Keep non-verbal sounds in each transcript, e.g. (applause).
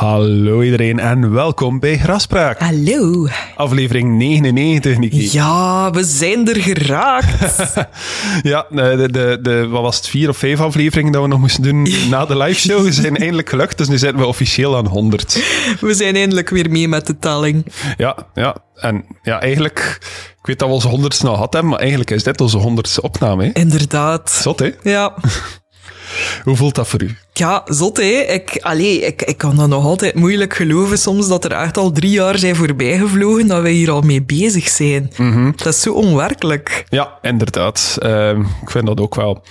Hallo iedereen en welkom bij Graspraak. Hallo. Aflevering 99, Niki. Ja, we zijn er geraakt. (laughs) ja, de, de, de, wat was het, vier of vijf afleveringen dat we nog moesten doen na de liveshow zijn eindelijk gelukt, dus nu zitten we officieel aan 100. We zijn eindelijk weer mee met de telling. Ja, ja. En ja, eigenlijk, ik weet dat we onze honderdste al hadden, maar eigenlijk is dit onze honderdste opname. Hè? Inderdaad. Zot, hè? Ja. (laughs) Hoe voelt dat voor u? Ja, zot hè. Ik, allee, ik, ik kan dat nog altijd moeilijk geloven soms dat er echt al drie jaar zijn voorbijgevlogen dat wij hier al mee bezig zijn. Mhm. Dat is zo onwerkelijk. Ja, inderdaad. Ehm, ik vind dat ook wel.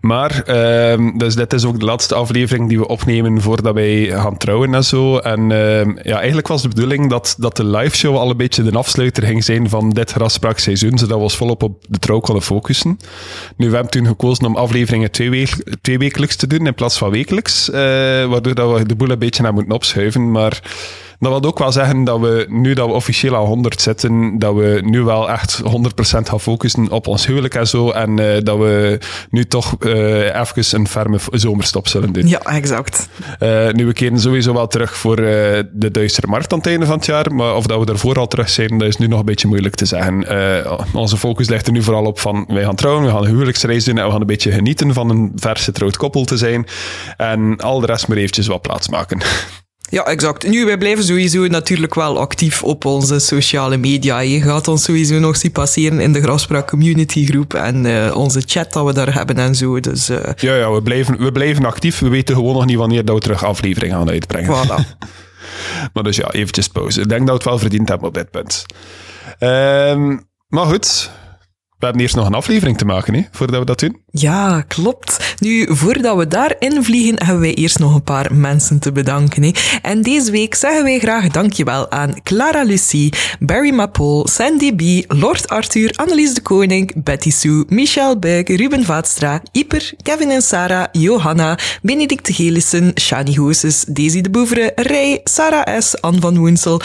Maar, ehm, dus dit is ook de laatste aflevering die we opnemen voordat wij gaan trouwen en zo. En ehm, ja, eigenlijk was de bedoeling dat, dat de live show al een beetje de afsluiter ging zijn van dit graspraakseizoen, zodat we ons volop op de trouw konden focussen. Nu, we hebben toen gekozen om afleveringen twee, twee wekelijks te doen in plaats van wekelijks, eh, waardoor dat we de boel een beetje naar moeten opschuiven. Maar dat wil ook wel zeggen dat we, nu dat we officieel aan 100 zitten, dat we nu wel echt 100% gaan focussen op ons huwelijk en zo. En eh, dat we nu toch eh even een ferme zomerstop zullen doen. Ja, exact. Eh, nu, we keren sowieso wel terug voor de Duitsere markt aan het einde van het jaar. Maar of dat we daarvoor al terug zijn, dat is nu nog een beetje moeilijk te zeggen. Onze focus ligt er nu vooral op van, wij gaan trouwen, we gaan een huwelijksreis doen en we gaan een beetje genieten van een verse trouwd koppel te zijn. En al de rest maar eventjes wat plaats maken. Ja, exact. Nu, wij blijven sowieso natuurlijk wel actief op onze sociale media. Je gaat ons sowieso nog zien passeren in de Grafspraak Community Groep en eh, onze chat dat we daar hebben en zo. Dus eh Ja, ja we, blijven, we blijven actief. We weten gewoon nog niet wanneer dat we terug aflevering gaan uitbrengen. voilà. (laughs) Maar dus ja, eventjes pauze. Ik denk dat we het wel verdiend hebben op dit punt. Ehm, maar goed, we hebben eerst nog een aflevering te maken, hè, voordat we dat doen. Ja, klopt. Nu, voordat we daarin vliegen, hebben wij eerst nog een paar mensen te bedanken. Hè. En deze week zeggen wij graag dankjewel aan Clara Lucie, Barry Mapol, Sandy B, Lord Arthur, Annelies de Koning, Betty Sue, Michel Buik, Ruben Vaatstra, Ieper, Kevin en Sarah, Johanna, Benedicte Gelissen, Shani Gooses, Daisy de Boevere, Rij, Sarah S., Anne van Woensel,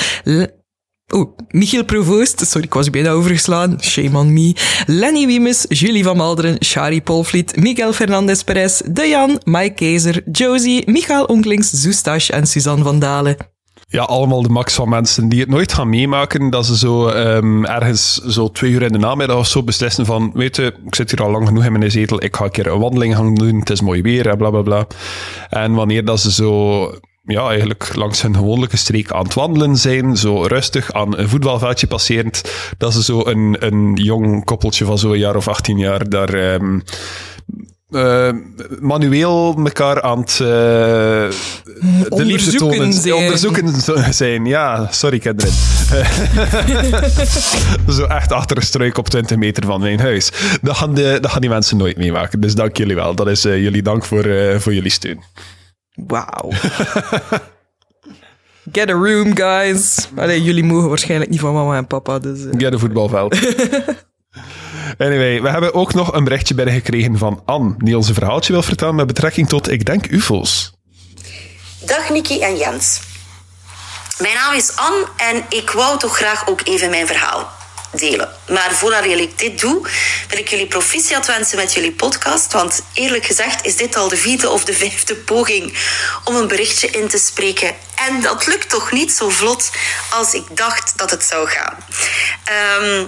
Oh, Michiel Provoost, sorry, ik was bijna overgeslaan. Shame on me. Lenny Wiemes, Julie van Malderen, Shari Polvliet, Miguel Fernandez Perez, Dejan, Mike Keizer, Josie, Michael Onklings, Zoestache en Suzanne van Dalen. Ja, allemaal de max van mensen die het nooit gaan meemaken. Dat ze zo ehm, ergens zo twee uur in de namiddag of zo beslissen van, weet je, ik zit hier al lang genoeg in mijn zetel, ik ga een keer een wandeling gaan doen, het is mooi weer, en bla bla bla. En wanneer dat ze zo ja, eigenlijk langs hun gewone streek aan het wandelen zijn, zo rustig aan een voetbalveldje passerend, dat ze zo een, een jong koppeltje van zo'n jaar of 18 jaar daar ehm, eh, manueel elkaar aan het eh, de liefde tonen. zijn. Onderzoeken zijn, ja, sorry kinderen. (laughs) zo echt achter een struik op 20 meter van mijn huis. Dat gaan, de, dat gaan die mensen nooit meemaken. Dus dank jullie wel. Dat is eh, jullie dank voor, eh, voor jullie steun. Wauw. (laughs) Get a room, guys. Allee, jullie mogen waarschijnlijk niet van mama en papa, dus... eh. Ja, de voetbalveld. (laughs) Anyway, we hebben ook nog een berichtje binnengekregen van Anne, die ons een verhaaltje wil vertellen met betrekking tot, ik denk, UFO's. Dag Nikki en Jens. Mijn naam is Anne en ik wou toch graag ook even mijn verhaal delen. Maar voordat ik dit doe, wil ik jullie proficiat wensen met jullie podcast. Want eerlijk gezegd is dit al de vierde of de vijfde poging om een berichtje in te spreken. En dat lukt toch niet zo vlot als ik dacht dat het zou gaan. Ehm,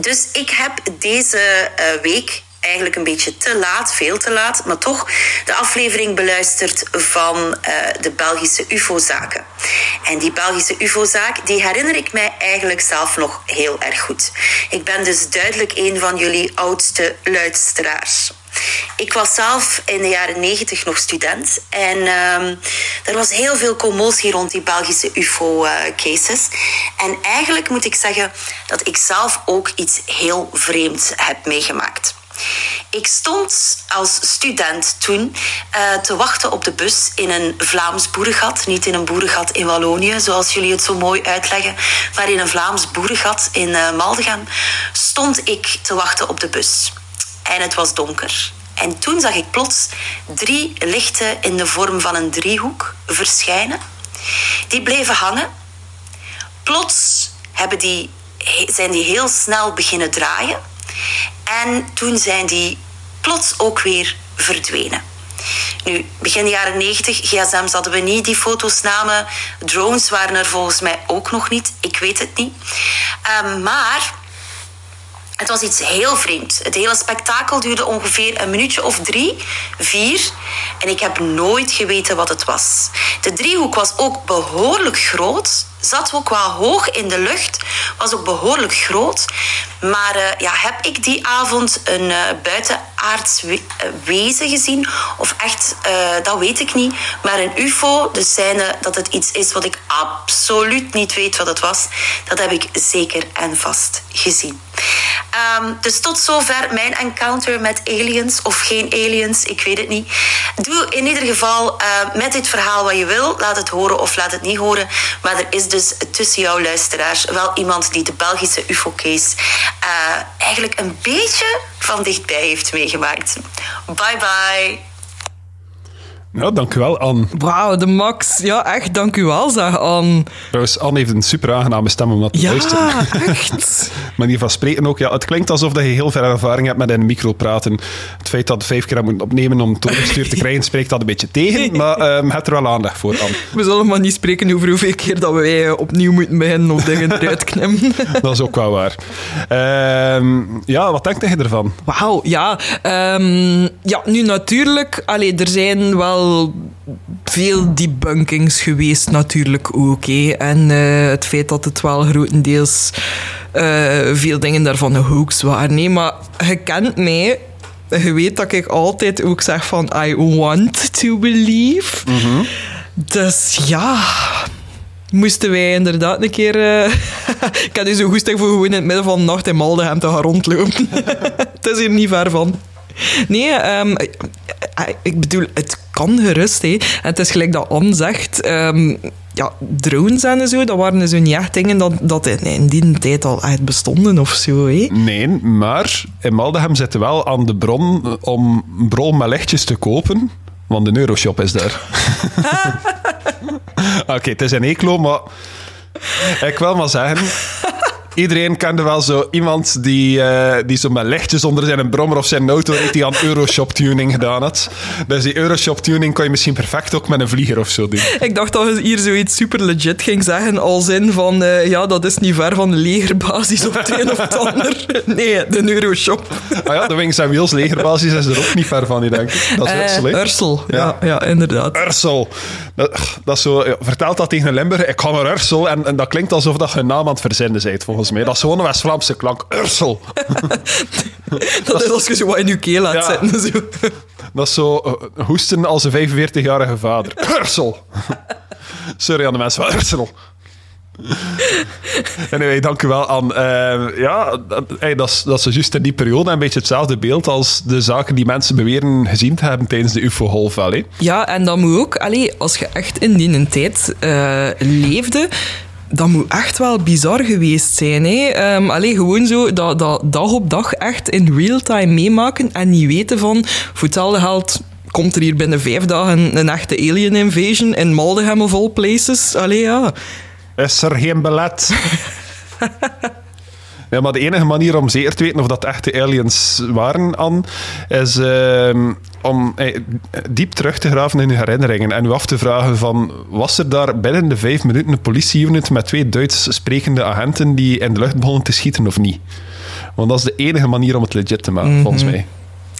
dus ik heb deze eh, week eigenlijk een beetje te laat, veel te laat, maar toch de aflevering beluisterd van eh, de Belgische UFO-zaken. En die Belgische UFO-zaak, die herinner ik mij eigenlijk zelf nog heel erg goed. Ik ben dus duidelijk een van jullie oudste luisteraars. Ik was zelf in de jaren negentig nog student en ehm, er was heel veel commotie rond die Belgische UFO-cases. en eigenlijk moet ik zeggen dat ik zelf ook iets heel vreemds heb meegemaakt. Ik stond als student toen eh, te wachten op de bus in een Vlaams boerengat. Niet in een boerengat in Wallonië, zoals jullie het zo mooi uitleggen, maar in een Vlaams boerengat in eh, Maldegem stond ik te wachten op de bus. En het was donker. En toen zag ik plots drie lichten in de vorm van een driehoek verschijnen. Die bleven hangen. Plots hebben die, zijn die heel snel beginnen draaien. En toen zijn die plots ook weer verdwenen. Nu, begin jaren 90, gsm's hadden we niet, die foto's namen. Drones waren er volgens mij ook nog niet. Ik weet het niet. Ehm, maar het was iets heel vreemds. Het hele spektakel duurde ongeveer een minuutje of drie, vier. En ik heb nooit geweten wat het was. De driehoek was ook behoorlijk groot. Zat ook wel hoog in de lucht. Was ook behoorlijk groot. Maar uh, ja, heb ik die avond een uh, buitenaards we wezen gezien? Of echt, dat weet ik niet. Maar een ufo, dus zijnde dat het iets is wat ik absoluut niet weet wat het was. Dat heb ik zeker en vast gezien. Um, dus tot zover mijn encounter met aliens of geen aliens, ik weet het niet. Doe in ieder geval uh, met dit verhaal wat je wil. Laat het horen of laat het niet horen. Maar er is dus tussen jouw luisteraars wel iemand die de Belgische UFO-case uh, eigenlijk een beetje van dichtbij heeft meegemaakt. Bye bye. Ja, dank u wel, Anne. Wauw, de max. Ja, echt, dank u wel, zeg Anne. Trouwens, Anne heeft een super aangename stem om dat te ja, luisteren. Ja, echt. (laughs) Manier van spreken ook. Ja, het klinkt alsof dat je heel veel ervaring hebt met een micro praten. Het feit dat je vijf keer moet opnemen om het doorgestuurd te krijgen, spreekt dat een beetje tegen. (laughs) Maar um, heb er wel aandacht voor, Anne. We zullen maar niet spreken over hoeveel keer dat wij opnieuw moeten beginnen of dingen eruit knippen. (laughs) dat is ook wel waar. Um, ja, wat denk je ervan? Wauw, ja. Um, ja, nu natuurlijk. Allee, er zijn wel veel debunkings geweest natuurlijk ook. En uh, het feit dat het wel grotendeels uh, veel dingen daarvan een hoax waren. Nee, maar je kent mij. Je weet dat ik altijd ook zeg van I want to believe. Mm -hmm. Dus ja, moesten wij inderdaad een keer... Uh, (laughs) ik had dus zo goed voor gewoon in het midden van de nacht in Maldegem te gaan rondlopen. (laughs) het is hier niet ver van. Nee, um, ik bedoel, het kan gerust. Hè. Het is gelijk dat Anne zegt... Um, ja, drones en zo, dat waren zo niet echt dingen dat, dat in, in die tijd al echt bestonden of zo. Hè? Nee, maar in Maldegem zitten wel aan de bron om bron met lichtjes te kopen. Want de Euroshop is daar. (laughs) Oké, okay, het is een Eeklo, maar ik wil maar zeggen... Iedereen kende wel zo iemand die, uh, die zo met lichtjes onder zijn brommer of zijn auto reed, die aan Euroshop tuning gedaan had. Dus die Euroshop tuning kon je misschien perfect ook met een vlieger of zo doen. Ik dacht dat je hier zoiets super legit ging zeggen, als in van, uh, ja, dat is niet ver van de legerbasis of het een of het ander. (laughs) Nee, de Euroshop. Ah ja, de Wings and Wheels legerbasis is er ook niet ver van, denk ik. Dat is uh, Ursel? Ursel, ja. ja, ja, inderdaad. Ursel. Dat, dat is zo, ja, vertelt dat tegen een Limburg, ik ga naar Ursel, en, en dat klinkt alsof dat je een naam aan het verzinnen bent, volgens mij. Dat is gewoon een West-Vlaamse klank. Ursel. dat, (laughs) dat is als je zo wat in je keel laat ja. zetten. Zo. Dat is zo uh, hoesten als een 45-jarige vader. Ursel. Sorry aan de mensen van Ursel. anyway, dank u wel, Anne. Uh, ja, dat, hey, dat, is, dat is juist in die periode een beetje hetzelfde beeld als de zaken die mensen beweren gezien te hebben tijdens de UFO-golf. Ja, en dat moet ook, allee, als je echt in die tijd uh, leefde, dat moet echt wel bizar geweest zijn. Hè? Um, allee, gewoon zo dat, dat dag op dag echt in real time meemaken en niet weten van, voor hetzelfde geld komt er hier binnen vijf dagen een echte alien invasion in Maldegem of all places. Allee, ja. Is er geen belet? (laughs) Ja, maar de enige manier om zeker te weten of dat echte aliens waren, Anne, is uh, om eh, diep terug te graven in uw herinneringen en u af te vragen van, was er daar binnen de vijf minuten een politieunit met twee Duits sprekende agenten die in de lucht begonnen te schieten of niet? Want dat is de enige manier om het legit te maken, mm -hmm. volgens mij.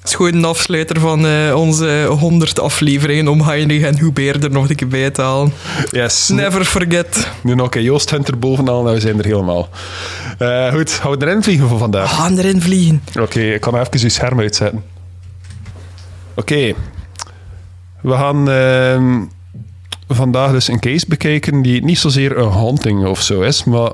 Is gewoon een afsluiter van uh, onze 100 afleveringen om Heinrich en Hubert er nog een keer bij te halen. Yes. Never forget. Nu nog een Joost Hunter bovenal, nou we zijn er helemaal. Uh, goed, gaan we erin vliegen voor vandaag? We gaan erin vliegen. Oké, okay, ik kan even uw scherm uitzetten. Oké. Okay. We gaan uh, vandaag dus een case bekijken die niet zozeer een haunting of zo is, maar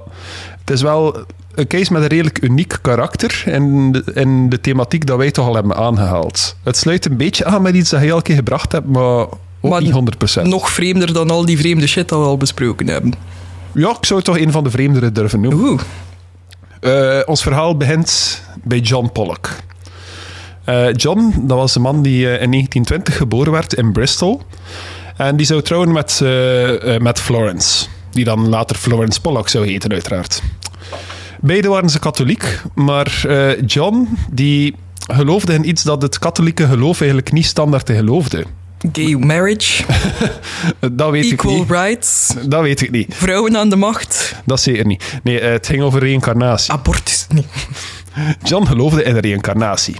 het is wel een case met een redelijk uniek karakter in de, in de thematiek dat wij toch al hebben aangehaald. Het sluit een beetje aan met iets dat je al een keer gebracht hebt, maar niet 100%. Nog vreemder dan al die vreemde shit dat we al besproken hebben. Ja, ik zou het toch een van de vreemdere durven noemen. Oeh. Uh, ons verhaal begint bij John Pollock. Uh, John, dat was een man die uh, in 1920 geboren werd in Bristol. En die zou trouwen met, met Florence. Die dan later Florence Pollock zou heten, uiteraard. Beiden waren ze katholiek, maar John die geloofde in iets dat het katholieke geloof eigenlijk niet standaard geloofde. Gay marriage, (laughs) Dat weet equal ik niet. rights, Dat weet ik niet. vrouwen aan de macht, Dat zeker niet. Nee, eh, het ging over reïncarnatie. abortus. Nee. John geloofde in reïncarnatie.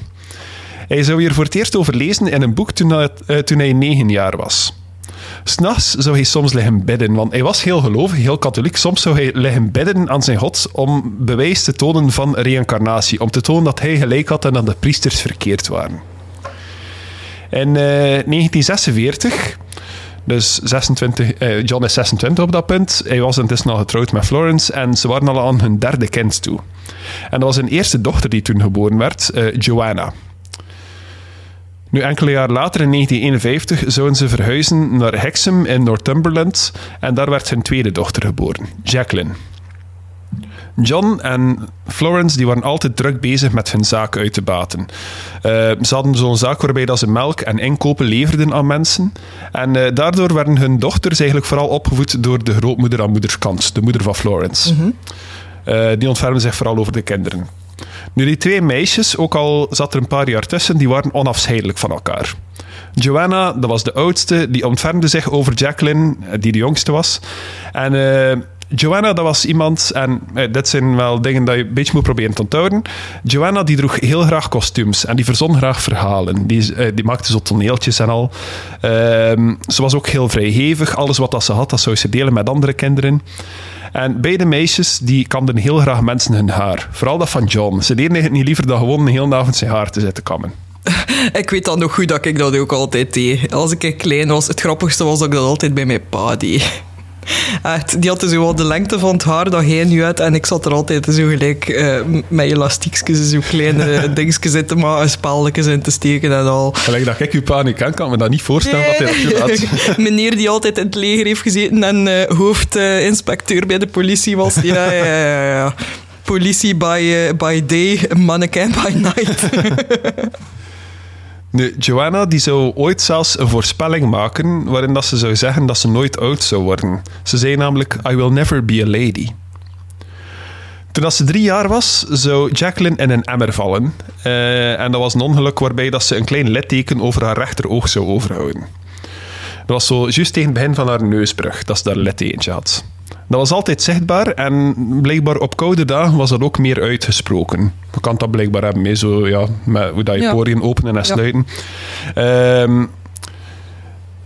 Hij zou hier voor het eerst over lezen in een boek toen, hij- eh, negen jaar was. S'nachts zou hij soms liggen bidden, want hij was heel gelovig, heel katholiek. Soms zou hij liggen bidden aan zijn God om bewijs te tonen van reïncarnatie. Om te tonen dat hij gelijk had en dat de priesters verkeerd waren. In eh, 1946, dus 26, eh, John is 26 op dat punt. Hij was intussen al getrouwd met Florence en ze waren al aan hun derde kind toe. En dat was een eerste dochter die toen geboren werd, eh, Joanna. Nu, enkele jaar later, in 1951, zouden ze verhuizen naar Hexham in Northumberland en daar werd hun tweede dochter geboren, Jacqueline. John en Florence die waren altijd druk bezig met hun zaak uit te baten. Eh, ze hadden zo'n zaak waarbij dat ze melk en inkopen leverden aan mensen. En eh, daardoor werden hun dochters eigenlijk vooral opgevoed door de grootmoeder aan moederskant, de moeder van Florence. Eh, die ontfermde zich vooral over de kinderen. Nu, die twee meisjes, ook al zat er een paar jaar tussen, die waren onafscheidelijk van elkaar. Joanna, dat was de oudste, die ontfermde zich over Jacqueline, eh, die de jongste was. En eh, Joanna, dat was iemand, en eh, dit zijn wel dingen dat je een beetje moet proberen te onthouden. Joanna, die droeg heel graag kostuums en die verzon graag verhalen. Die, eh, die maakte zo toneeltjes en al. Ehm, ze was ook heel vrijgevig. Alles wat dat ze had, dat zou ze delen met andere kinderen. En beide meisjes die kamden heel graag mensen hun haar. Vooral dat van John. Ze deden het niet liever dan gewoon een hele avond zijn haar te zitten kammen. (laughs) Ik weet dan nog goed dat ik dat ook altijd deed. Als ik klein was, het grappigste was dat ik dat altijd bij mijn pa deed. (laughs) Echt, die had dus de lengte van het haar dat hij nu had. En ik zat er altijd zo gelijk eh, met elastiekjes, zo kleine (laughs) dingetjes in te maken, in te steken en al. Gelijk dat ik uw pa niet ken, kan me dat niet voorstellen dat hij dat doet. (laughs) Meneer die altijd in het leger heeft gezeten en eh, hoofdinspecteur bij de politie was. Ja, ja, ja. ja. Politie by, eh, by day, mannequin by night. Nu, Joanna die zou ooit zelfs een voorspelling maken waarin dat ze zou zeggen dat ze nooit oud zou worden. Ze zei namelijk, I will never be a lady. Toen ze drie jaar was, zou Jacqueline in een emmer vallen. Eh, en dat was een ongeluk waarbij dat ze een klein litteken over haar rechteroog zou overhouden. Dat was zo juist tegen het begin van haar neusbrug dat ze daar een littekentje had. Dat was altijd zichtbaar en blijkbaar op koude dagen was dat ook meer uitgesproken. Je kan dat blijkbaar hebben, mee, zo, ja, met hoe dat je Ja. poriën openen en Ja. sluiten. Ehm,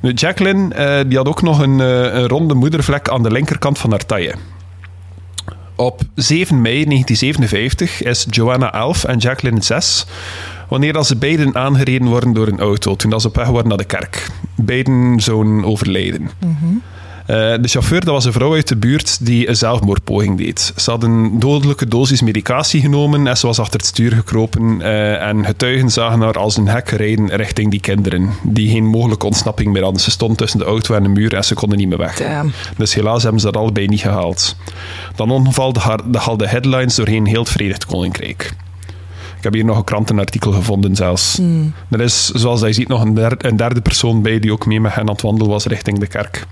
nu, Jacqueline eh, die had ook nog een, eh, een ronde moedervlek aan de linkerkant van haar taille. Op 7 mei 1957 is Joanna 11 en Jacqueline 6, wanneer dat ze beiden aangereden worden door een auto toen dat ze op weg waren naar de kerk. Beiden zouden overlijden. Eh, de chauffeur dat was een vrouw uit de buurt die een zelfmoordpoging deed. Ze had een dodelijke dosis medicatie genomen en ze was achter het stuur gekropen. eh, en getuigen zagen haar als een hek rijden richting die kinderen, die geen mogelijke ontsnapping meer hadden. Ze stond tussen de auto en de muur en ze konden niet meer weg. Damn. Dus helaas hebben ze dat allebei niet gehaald. Dat ongeval haalde headlines doorheen heel het Verenigd Koninkrijk. Ik heb hier nog een krantenartikel gevonden zelfs. Er is, zoals je ziet, nog een derde, een derde persoon bij die ook mee met hen aan het wandelen was richting de kerk.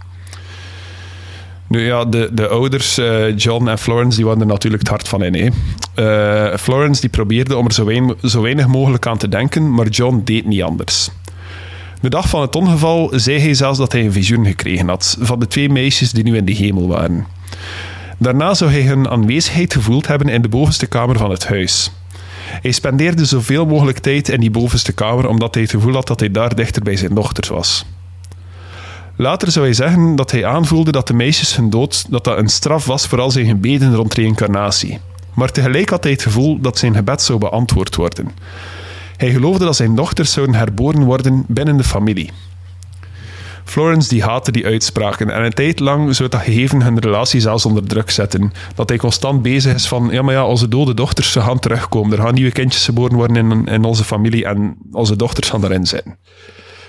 Nu ja, de, de ouders, eh, John en Florence, die waren er natuurlijk het hart van in. Eh, Florence die probeerde om er zo weinig, zo weinig mogelijk aan te denken, maar John deed niet anders. De dag van het ongeval zei hij zelfs dat hij een visioen gekregen had van de twee meisjes die nu in de hemel waren. Daarna zou hij hun aanwezigheid gevoeld hebben in de bovenste kamer van het huis. Hij spendeerde zoveel mogelijk tijd in die bovenste kamer omdat hij het gevoel had dat hij daar dichter bij zijn dochters was. Later zou hij zeggen dat hij aanvoelde dat de meisjes hun dood dat dat een straf was voor al zijn gebeden rond reïncarnatie. Maar tegelijk had hij het gevoel dat zijn gebed zou beantwoord worden. Hij geloofde dat zijn dochters zouden herboren worden binnen de familie. Florence die haatte die uitspraken en een tijd lang zou dat gegeven hun relatie zelfs onder druk zetten. Dat hij constant bezig is van, ja maar ja, onze dode dochters gaan terugkomen. Er gaan nieuwe kindjes geboren worden in, in onze familie en onze dochters gaan daarin zitten.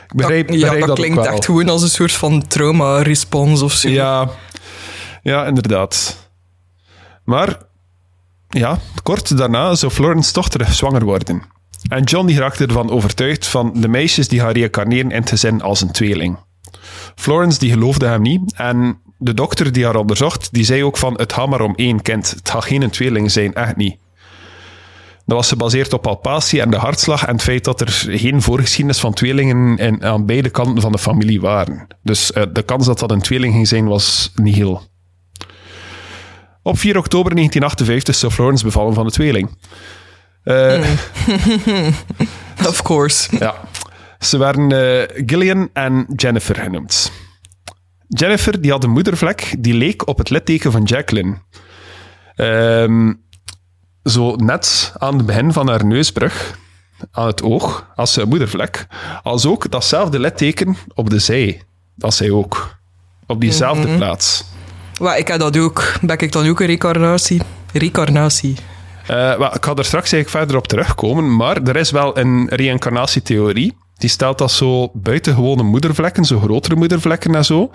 Ik dat, ja, dat, ook klinkt echt gewoon als een soort van trauma-response of zo. Ja, ja, inderdaad. Maar ja, kort daarna zou Florence toch terug zwanger worden. En John die raakte ervan overtuigd van de meisjes die gaan reïncarneren in het gezin als een tweeling. Florence die geloofde hem niet en de dokter die haar onderzocht, die zei ook van het gaat maar om één kind. Het gaat geen tweeling zijn, echt niet. Dat was gebaseerd op palpatie en de hartslag en het feit dat er geen voorgeschiedenis van tweelingen in, aan beide kanten van de familie waren. Dus uh, de kans dat dat een tweeling ging zijn was niet heel. Op 4 oktober 1958 zou Florence bevallen van de tweeling. Uh, (laughs) of course. Ja. Ze werden uh, Gillian en Jennifer genoemd. Jennifer die had een moedervlek die leek op het litteken van Jacqueline. Um, zo net aan het begin van haar neusbrug, aan het oog, als een moedervlek. Als ook datzelfde litteken op de zij. Dat zij ook. Op diezelfde Mhm. plaats. Well, ik heb dat ook. Ben ik dan ook een recarnatie? Recarnatie. Uh, ik ga er straks eigenlijk verder op terugkomen, maar er is wel een reïncarnatietheorie. Die stelt dat zo buitengewone moedervlekken, zo grotere moedervlekken en zo,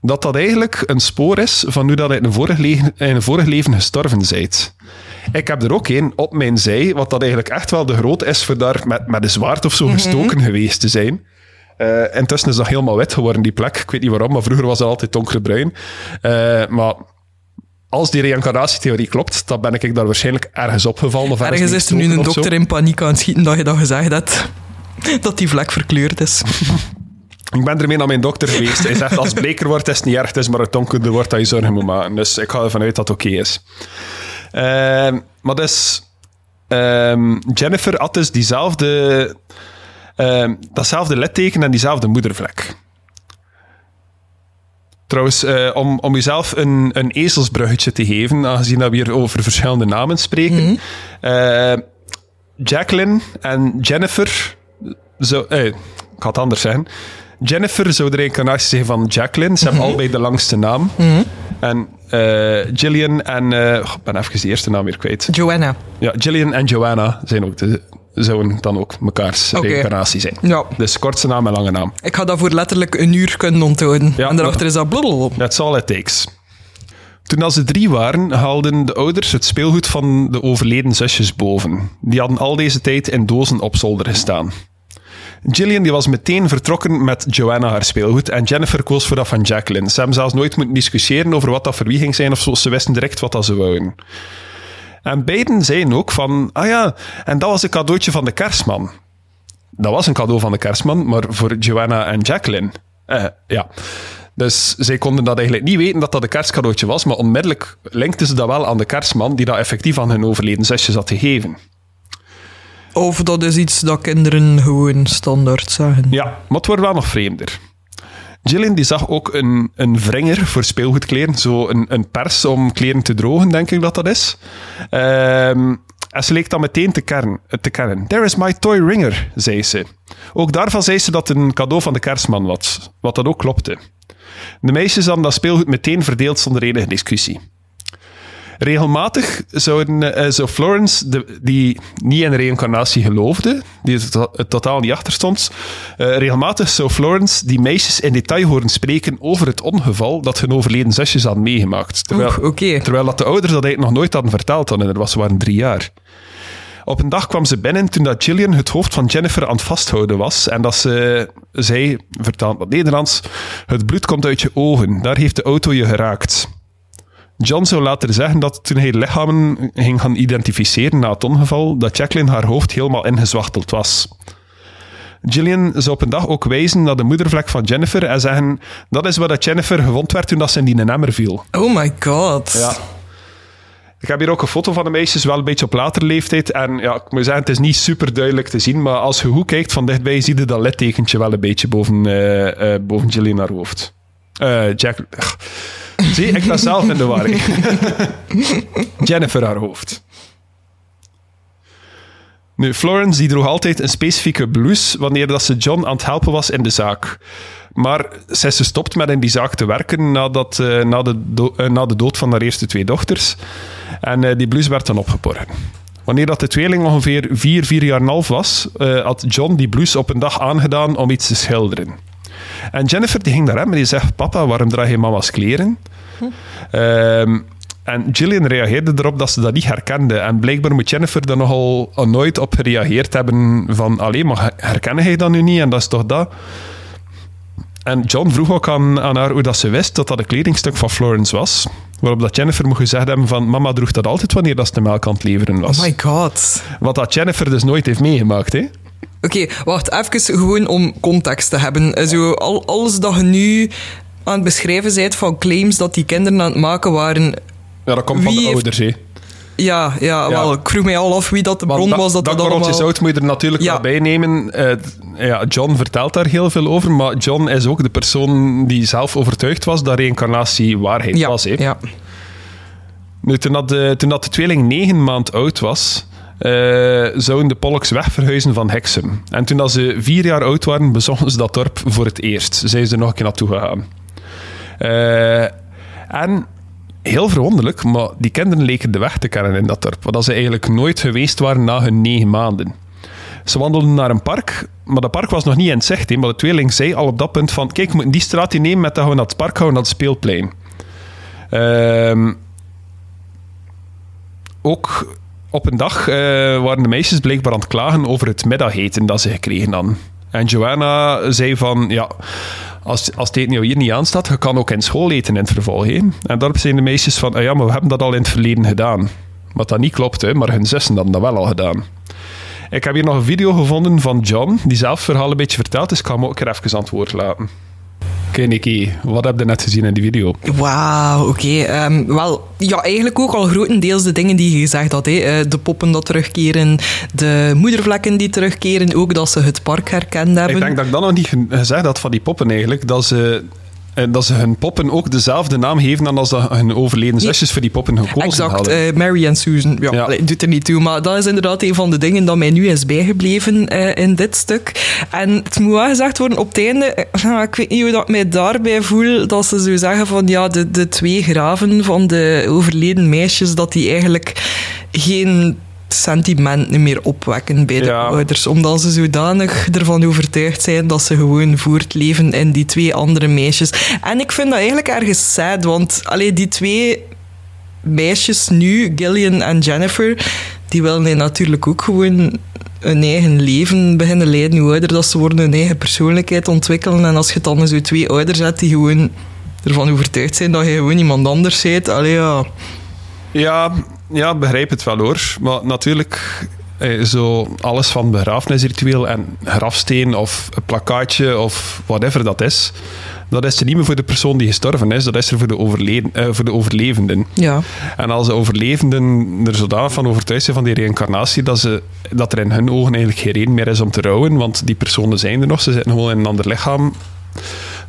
dat dat eigenlijk een spoor is van hoe dat in een vorig, leven, in een vorig leven gestorven bent. Ik heb er ook een op mijn zij, wat dat eigenlijk echt wel de groot is voor daar met, met een zwaard of zo gestoken geweest te zijn. Uh, intussen is dat helemaal wit geworden, die plek. Ik weet niet waarom, maar vroeger was dat altijd donkerbruin. Uh, maar als die reïncarnatietheorie klopt, dan ben ik daar waarschijnlijk ergens opgevallen. Of ergens is er nu een dokter in paniek aan het schieten dat je dat gezegd hebt. (laughs) Dat die vlek verkleurd is. (laughs) Ik ben ermee naar mijn dokter geweest. Hij zegt, als het bleker wordt, is het niet erg. Het is maar het donkerder wordt dat je zorgen moet maken. Dus ik ga ervan uit dat het oké okay is. Uh, maar dus... Um, Jennifer had dus diezelfde... Uh, datzelfde litteken en diezelfde moedervlek. Trouwens, uh, om, om jezelf een, een ezelsbruggetje te geven, aangezien dat we hier over verschillende namen spreken. Mm -hmm. Jacqueline en Jennifer... Zo, eh, ik ga het anders zeggen. Jennifer zou de reïncarnatie zijn van Jacqueline. Ze mm -hmm. hebben allebei de langste naam. Mm -hmm. En uh, Gillian en... Uh, ik ben even de eerste naam weer kwijt. Joanna. Ja, Gillian en Joanna zijn ook de, zouden dan ook mekaars okay. reïncarnatie zijn. Ja. Dus kortste naam en lange naam. Ik ga dat voor letterlijk een uur kunnen onthouden. Ja, en daarachter is dat blablabla. That's all it takes. Toen ze drie waren, haalden de ouders het speelgoed van de overleden zusjes boven. Die hadden al deze tijd in dozen op zolder gestaan. Gillian die was meteen vertrokken met Joanna haar speelgoed en Jennifer koos voor dat van Jacqueline. Ze hebben zelfs nooit moeten discussiëren over wat dat voor wie ging zijn of zo. Ze wisten direct wat dat ze wouden. En beiden zeiden ook van, ah ja, en dat was een cadeautje van de kerstman. Dat was een cadeau van de kerstman, maar voor Joanna en Jacqueline. Uh, ja. Dus zij konden dat eigenlijk niet weten dat dat een kerstcadeautje was, maar onmiddellijk linkten ze dat wel aan de kerstman die dat effectief aan hun overleden zusjes had gegeven. Of dat is iets dat kinderen gewoon standaard zeggen. Ja, maar het wordt wel nog vreemder. Gillian die zag ook een, een wringer voor speelgoedkleren. Zo een, een pers om kleren te drogen, denk ik dat dat is. Um, en ze leek dan meteen te, kern, te kennen. There is my toy ringer, zei ze. Ook daarvan zei ze dat het een cadeau van de kerstman was, wat dat ook klopte. De meisjes hadden dat speelgoed meteen verdeeld zonder enige discussie. Regelmatig zouden, uh, zou Florence, de, die niet in reïncarnatie geloofde, die het, het totaal niet achter stond, uh, regelmatig zou Florence die meisjes in detail horen spreken over het ongeval dat hun overleden zusjes hadden meegemaakt. Terwijl, Oeh, okay. terwijl dat de ouders dat eigenlijk nog nooit hadden verteld hadden. Er was, ze waren drie jaar. Op een dag kwam ze binnen toen dat Gillian het hoofd van Jennifer aan het vasthouden was en dat ze zei, vertaald wat Nederlands, het bloed komt uit je ogen, daar heeft de auto je geraakt. John zou later zeggen dat toen hij lichamen ging gaan identificeren na het ongeval, dat Jacqueline haar hoofd helemaal ingezwachteld was. Gillian zou op een dag ook wijzen naar de moedervlek van Jennifer en zeggen dat is waar dat Jennifer gewond werd toen dat ze in die emmer viel. Oh my god. Ja. Ik heb hier ook een foto van de meisjes, wel een beetje op latere leeftijd. En ja, ik moet zeggen, het is niet super duidelijk te zien, maar als je goed kijkt van dichtbij, zie je dat littekentje wel een beetje boven, uh, uh, boven Gillian haar hoofd. Uh, Jack... Zie, ik sta zelf in de war. Jennifer haar hoofd. Nu, Florence die droeg altijd een specifieke blouse wanneer dat ze John aan het helpen was in de zaak. Maar ze is gestopt met in die zaak te werken nadat, uh, na, de uh, na de dood van haar eerste twee dochters. En uh, die blouse werd dan opgeborgen. Wanneer dat de tweeling ongeveer vier, vier jaar en half was, had John die blouse op een dag aangedaan om iets te schilderen. En Jennifer die ging naar hem en die zegt: Papa, waarom draag je mama's kleren? Hm. Um, en Gillian reageerde erop dat ze dat niet herkende. En blijkbaar moet Jennifer er nogal nooit op gereageerd hebben van... Allee, maar herkennen jij dat nu niet? En dat is toch dat? En John vroeg ook aan, aan haar hoe dat ze wist dat dat een kledingstuk van Florence was. Waarop dat Jennifer moet gezegd hebben van mama droeg dat altijd wanneer dat ze de melk aan het leveren was. Oh my god. Wat dat Jennifer dus nooit heeft meegemaakt, hè. Oké, wacht, even gewoon om context te hebben. Zo, al, alles dat je nu aan het beschrijven bent van claims dat die kinderen aan het maken waren... Ja, dat komt van de heeft- ouders, hè. Ja, ja, wel, ik vroeg mij al af wie dat de bron was dat dat, dat allemaal... zout moet je er natuurlijk Ja. wel bij nemen. Eh, ja, John vertelt daar heel veel over, maar John is ook de persoon die zelf overtuigd was dat reïncarnatie waarheid Ja, was. Hè. ja. Nu, toen, dat de, toen dat de tweeling negen maand oud was, eh, zouden de Pollocks wegverhuizen van Hexham. En toen dat ze vier jaar oud waren, bezochten ze dat dorp voor het eerst. Zijn ze er nog een keer naartoe gegaan. Eh, en heel verwonderlijk, maar die kinderen leken de weg te kennen in dat dorp. Wat ze eigenlijk nooit geweest waren na hun negen maanden. Ze wandelden naar een park, maar dat park was nog niet in zicht. Maar de tweeling zei al op dat punt van... Kijk, we moeten die straat hier nemen met dat we naar het park gaan, naar het speelplein. Ehm, ook op een dag eh, waren de meisjes blijkbaar aan het klagen over het middageten dat ze gekregen hadden. En Joanna zei van, ja, als, als het eten hier niet aanstaat, je kan ook in school eten in het vervolg. hè. En daarop zijn de meisjes van, ah ja, maar we hebben dat al in het verleden gedaan. Wat dat niet klopt, hè, maar hun zussen hadden dat wel al gedaan. Ik heb hier nog een video gevonden van John, die zelf het verhaal een beetje vertelt, dus ik ga hem ook even aan het woord laten. Oké, Nicky, wat heb je net gezien in die video? Wauw, oké. ehm, wel, ja, eigenlijk ook al grotendeels de dingen die je gezegd had. Hè. Eh, de poppen dat terugkeren, de moedervlekken die terugkeren, ook dat ze het park herkend hebben. Ik denk dat ik dan nog niet ge- gezegd had van die poppen eigenlijk, dat ze, dat ze hun poppen ook dezelfde naam geven dan als dat hun overleden zusjes voor die poppen gekozen Exact, hadden. eh, Mary en Susan. Ja, Ja. allee, doet er niet toe. Maar dat is inderdaad een van de dingen dat mij nu is bijgebleven eh, in dit stuk. En het moet wel gezegd worden, op het einde, eh, ik weet niet hoe dat ik mij daarbij voel, dat ze zo zeggen van ja, de, de twee graven van de overleden meisjes, dat die eigenlijk geen sentimenten meer opwekken bij de Ja. ouders. Omdat ze zodanig ervan overtuigd zijn dat ze gewoon voortleven in die twee andere meisjes. En ik vind dat eigenlijk ergens sad, want allee, die twee meisjes nu, Gillian en Jennifer, die willen natuurlijk ook gewoon hun eigen leven beginnen leiden. Hoe ouder dat ze worden, hun eigen persoonlijkheid ontwikkelen. En als je dan zo twee ouders hebt die gewoon ervan overtuigd zijn dat je gewoon iemand anders bent, allee ja... Ja, ja, begrijp het wel hoor. Maar natuurlijk, eh, zo alles van begrafenisritueel en grafsteen of een plakkaatje of whatever dat is, dat is er niet meer voor de persoon die gestorven is, dat is er voor de, overleden, eh, voor de overlevenden. Ja, En als de overlevenden er zodanig van overtuigd zijn van die reïncarnatie, dat, ze, dat er in hun ogen eigenlijk geen reden meer is om te rouwen, want die personen zijn er nog, ze zitten gewoon in een ander lichaam.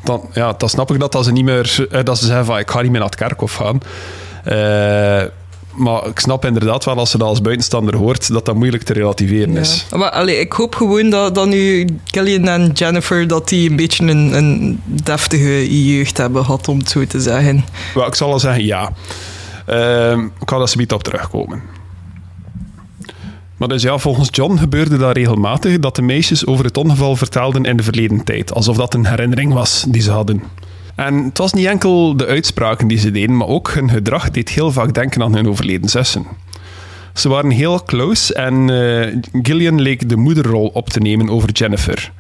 Dan, ja, dan snap ik dat, dat ze niet meer, eh, dat ze zeggen van ik ga niet meer naar het kerkhof gaan. Eh, maar ik snap inderdaad wel, als ze dat als buitenstander hoort, dat dat moeilijk te relativeren is. Maar allee, ik hoop gewoon dat, dat nu Gillian en Jennifer dat die een beetje een, een deftige jeugd hebben gehad, om het zo te zeggen. Wel, ik zal al zeggen ja. Ehm, ik ga daar zometeen op terugkomen. Maar dus ja, volgens John gebeurde dat regelmatig dat de meisjes over het ongeval vertelden in de verleden tijd, alsof dat een herinnering was die ze hadden. En het was niet enkel de uitspraken die ze deden, maar ook hun gedrag deed heel vaak denken aan hun overleden zussen. Ze waren heel close en eh, Gillian leek de moederrol op te nemen over Jennifer.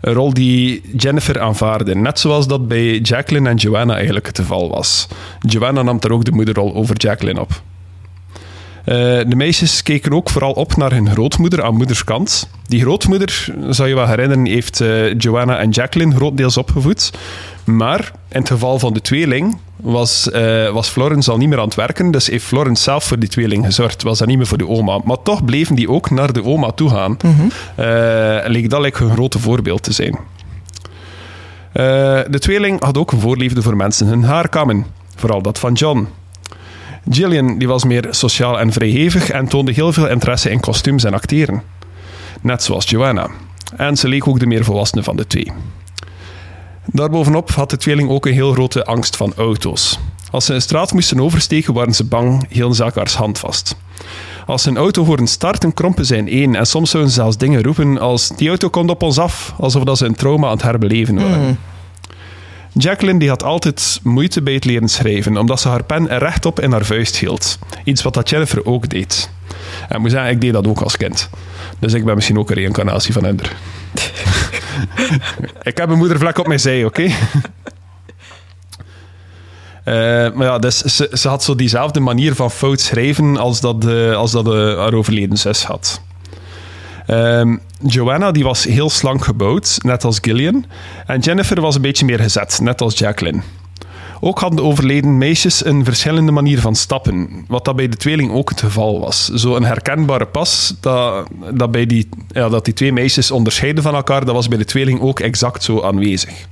Een rol die Jennifer aanvaarde, net zoals dat bij Jacqueline en Joanna eigenlijk het geval was. Joanna nam er ook de moederrol over Jacqueline op. Eh, de meisjes keken ook vooral op naar hun grootmoeder aan moederskant. Die grootmoeder, zou je wel herinneren, heeft eh, Joanna en Jacqueline grotendeels opgevoed. Maar in het geval van de tweeling was, eh, was Florence al niet meer aan het werken. Dus heeft Florence zelf voor die tweeling gezorgd. Was dat niet meer voor de oma. Maar toch bleven die ook naar de oma toe gaan. Eh, leek dat like, een grote voorbeeld te zijn. De tweeling had ook een voorliefde voor mensen hun haar kammen. Vooral dat van John. Gillian die was meer sociaal en vrijhevig en toonde heel veel interesse in kostuums en acteren. Net zoals Joanna. En ze leek ook de meer volwassene van de twee. Daarbovenop had de tweeling ook een heel grote angst van auto's. Als ze een straat moesten oversteken, waren ze bang, hielden ze elkaars hand vast. Als ze een auto hoorden starten, krompen ze in één en soms zouden ze zelfs dingen roepen als die auto komt op ons af, alsof dat ze een trauma aan het herbeleven waren. Jacqueline die had altijd moeite bij het leren schrijven, omdat ze haar pen rechtop in haar vuist hield. Iets wat dat Jennifer ook deed. En ik moet zeggen, ik deed dat ook als kind. Dus ik ben misschien ook een reïncarnatie van Ender. (laughs) Ik heb een moedervlek op mijn zij, oké? (laughs) Eh, maar ja, dus ze, had zo diezelfde manier van fout schrijven als dat, de, als dat haar overleden zus had. Ehm, Joanna die was heel slank gebouwd, net als Gillian. En Jennifer was een beetje meer gezet, net als Jacqueline. Ook hadden de overleden meisjes een verschillende manier van stappen, wat dat bij de tweeling ook het geval was. Zo een herkenbare pas dat, dat, bij die, ja, dat die twee meisjes onderscheiden van elkaar, dat was bij de tweeling ook exact zo aanwezig.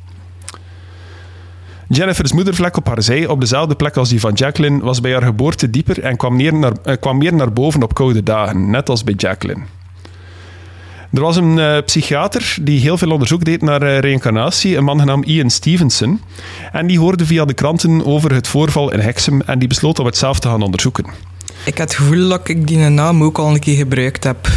Jennifer's moedervlek op haar zij, op dezelfde plek als die van Jacqueline, was bij haar geboorte dieper en kwam, neer naar, eh, kwam meer naar boven op koude dagen, net als bij Jacqueline. Er was een uh, psychiater die heel veel onderzoek deed naar uh, reïncarnatie, een man genaamd Ian Stevenson. En die hoorde via de kranten over het voorval in Hexham en die besloot om het zelf te gaan onderzoeken. Ik heb het gevoel dat ik die naam ook al een keer gebruikt heb.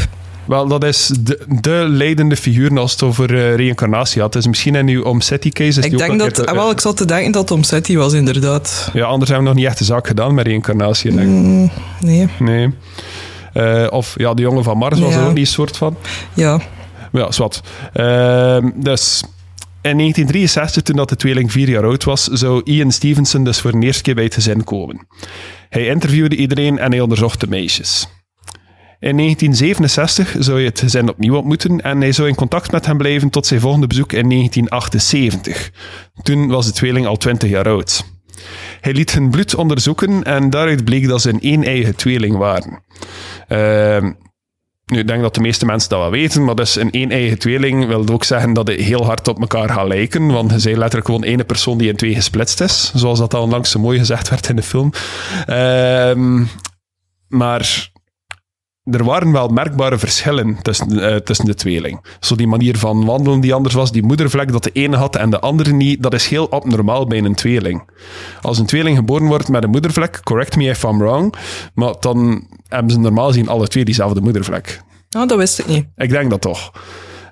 Wel, dat is de, de leidende figuur als het over uh, reïncarnatie had. Dus misschien in uw Omsetti-case... Ik denk dat... Keer, wel, ik zat te denken dat het Omsetti was, inderdaad. Ja, anders hebben we nog niet echt de zaak gedaan met reïncarnatie, denk ik. Mm, nee. Nee. Uh, of ja, de jongen van Mars was ja. er ook die soort van. Ja. Ja, zwart. Uh, dus in 1963, toen dat de tweeling vier jaar oud was, zou Ian Stevenson dus voor de eerste keer bij het gezin komen. Hij interviewde iedereen en hij onderzocht de meisjes. In 1967 zou je het gezin opnieuw ontmoeten en hij zou in contact met hem blijven tot zijn volgende bezoek in 1978. Toen was de tweeling al 20 jaar oud. Hij liet hun bloed onderzoeken en daaruit bleek dat ze een een-eigen tweeling waren. Uh, nu, ik denk dat de meeste mensen dat wel weten, maar dus een een-eigen tweeling wil ook zeggen dat het heel hard op elkaar gaat lijken, want ze zijn letterlijk gewoon ene persoon die in twee gesplitst is, zoals dat al onlangs zo mooi gezegd werd in de film. Uh, maar er waren wel merkbare verschillen tussen, uh, tussen de tweeling. Zo die manier van wandelen die anders was, die moedervlek dat de ene had en de andere niet, dat is heel abnormaal bij een tweeling. Als een tweeling geboren wordt met een moedervlek, correct me if I'm wrong, maar dan hebben ze normaal gezien alle twee diezelfde moedervlek. Oh, dat wist ik niet. Ik denk dat toch.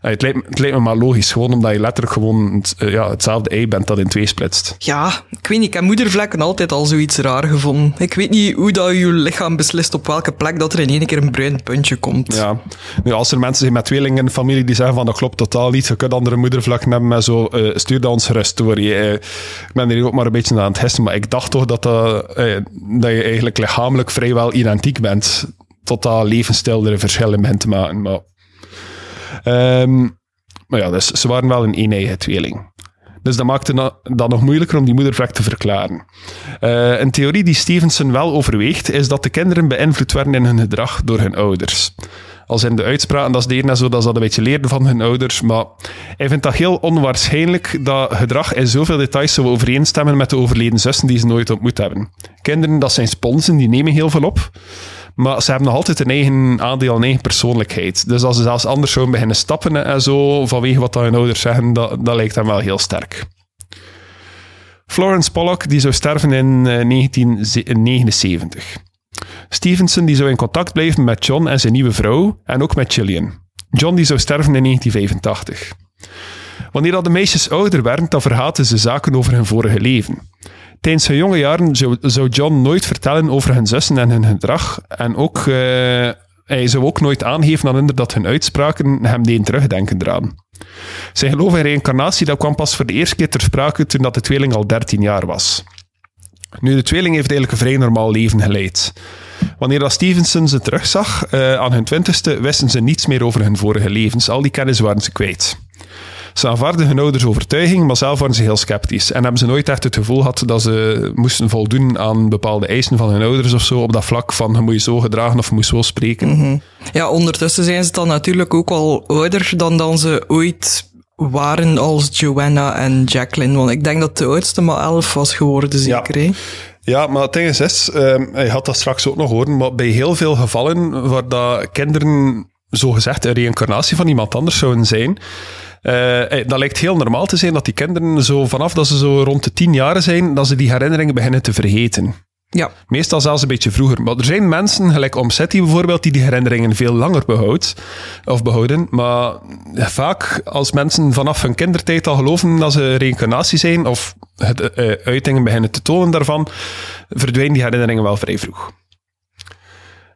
Het lijkt, het lijkt, me maar logisch, gewoon omdat je letterlijk gewoon het, ja, hetzelfde ei bent dat in twee splitst. Ja, ik weet niet, ik heb moedervlekken altijd al zoiets raar gevonden. Ik weet niet hoe dat je lichaam beslist op welke plek dat er in één keer een bruin puntje komt. Ja, nu als er mensen zijn met tweelingen in de familie die zeggen van dat klopt totaal niet, je kunt andere moedervlekken hebben met zo, uh, stuur dat ons gerust door. Uh, ik ben er ook maar een beetje aan het hesten, maar ik dacht toch dat, dat je eigenlijk lichamelijk vrijwel identiek bent. Tot dat levensstijl er verschillen bent te maken, maar... Um, maar ja, dus ze waren wel een een-eigen tweeling. Dus dat maakte dat nog moeilijker om die moedervlek te verklaren. Uh, een theorie die Stevenson wel overweegt, is dat de kinderen beïnvloed werden in hun gedrag door hun ouders. Als in de uitspraken, dat is de zo dat ze dat een beetje leerden van hun ouders, maar hij vindt dat heel onwaarschijnlijk dat gedrag in zoveel details zou overeenstemmen met de overleden zussen die ze nooit ontmoet hebben. Kinderen, dat zijn sponsen, die nemen heel veel op. Maar ze hebben nog altijd een eigen aandeel, een eigen persoonlijkheid. Dus als ze zelfs anders zouden beginnen stappen en zo, vanwege wat hun ouders zeggen, dat, dat lijkt hem wel heel sterk. Florence Pollock die zou sterven in 1979. Stevenson die zou in contact blijven met John en zijn nieuwe vrouw en ook met Gillian. John die zou sterven in 1985. Wanneer dat de meisjes ouder werden, dan vergaten ze zaken over hun vorige leven. Tijdens zijn jonge jaren zou John nooit vertellen over hun zussen en hun gedrag. En ook, uh, hij zou ook nooit aangeven aan hen dat hun uitspraken hem deden terugdenken eraan. Zijn geloof in reïncarnatie dat kwam pas voor de eerste keer ter sprake toen dat de tweeling al 13 jaar was. Nu, de tweeling heeft eigenlijk een vrij normaal leven geleid. Wanneer dat Stevenson ze terugzag uh, aan hun twintigste, wisten ze niets meer over hun vorige levens. Al die kennis waren ze kwijt. Ze aanvaarden hun ouders overtuiging, maar zelf waren ze heel sceptisch. En hebben ze nooit echt het gevoel gehad dat ze moesten voldoen aan bepaalde eisen van hun ouders of zo, op dat vlak van je moet je zo gedragen of je moet zo spreken. Mm -hmm. Ja, ondertussen zijn ze dan natuurlijk ook al ouder dan dan ze ooit waren als Joanna en Jacqueline. Want ik denk dat de oudste maar elf was geworden, zeker. Ja. Ja, maar het ding is, is je had dat straks ook nog horen, maar bij heel veel gevallen waar dat kinderen zogezegd een reïncarnatie van iemand anders zouden zijn, uh, dat lijkt heel normaal te zijn dat die kinderen zo vanaf dat ze zo rond de tien jaar zijn, dat ze die herinneringen beginnen te vergeten. Ja. Meestal zelfs een beetje vroeger. Maar er zijn mensen, gelijk Omsetti bijvoorbeeld, die die herinneringen veel langer behoudt, of behouden. Maar vaak, als mensen vanaf hun kindertijd al geloven dat ze reïncarnatie zijn, of het, uh, uitingen beginnen te tonen daarvan, verdwijnen die herinneringen wel vrij vroeg.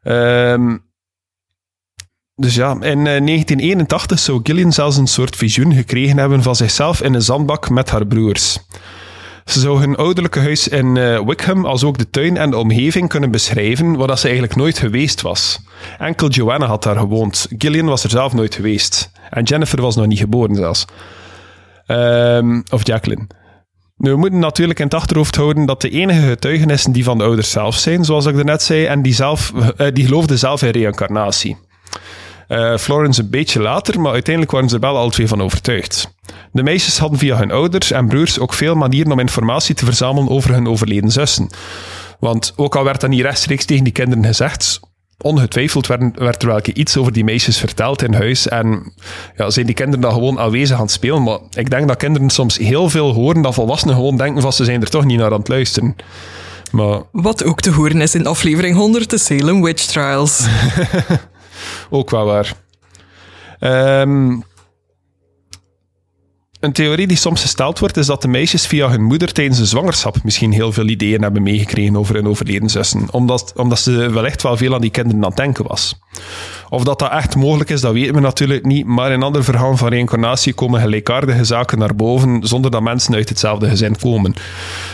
Um, dus ja, in eh, 1981 zou Gillian zelfs een soort visioen gekregen hebben van zichzelf in een zandbak met haar broers. Ze zou hun ouderlijke huis in eh, Wickham, als ook de tuin en de omgeving kunnen beschrijven, waar ze eigenlijk nooit geweest was. Enkel Joanna had daar gewoond. Gillian was er zelf nooit geweest. En Jennifer was nog niet geboren zelfs. Ehm, of Jacqueline. Nu, we moeten natuurlijk in het achterhoofd houden dat de enige getuigenissen die van de ouders zelf zijn, zoals ik net zei, en die, zelf, eh, die geloofden zelf in reïncarnatie. Eh, Florence een beetje later, maar uiteindelijk waren ze er wel alle twee van overtuigd. De meisjes hadden via hun ouders en broers ook veel manieren om informatie te verzamelen over hun overleden zussen. Want ook al werd dat niet rechtstreeks tegen die kinderen gezegd, ongetwijfeld werd, werd er wel iets over die meisjes verteld in huis. En ja, zijn die kinderen dan gewoon aanwezig aan het spelen. Maar ik denk dat kinderen soms heel veel horen dat volwassenen gewoon denken van ze zijn er toch niet naar aan het luisteren. Maar Wat ook te horen is in aflevering 100 de Salem Witch Trials. (laughs) ook wel waar. Ehm, een theorie die soms gesteld wordt, is dat de meisjes via hun moeder tijdens de zwangerschap misschien heel veel ideeën hebben meegekregen over hun overleden zussen. Omdat, omdat ze wellicht wel veel aan die kinderen aan het denken was. Of dat dat echt mogelijk is, dat weten we natuurlijk niet. Maar in andere verhalen van reïncarnatie komen gelijkaardige zaken naar boven, zonder dat mensen uit hetzelfde gezin komen.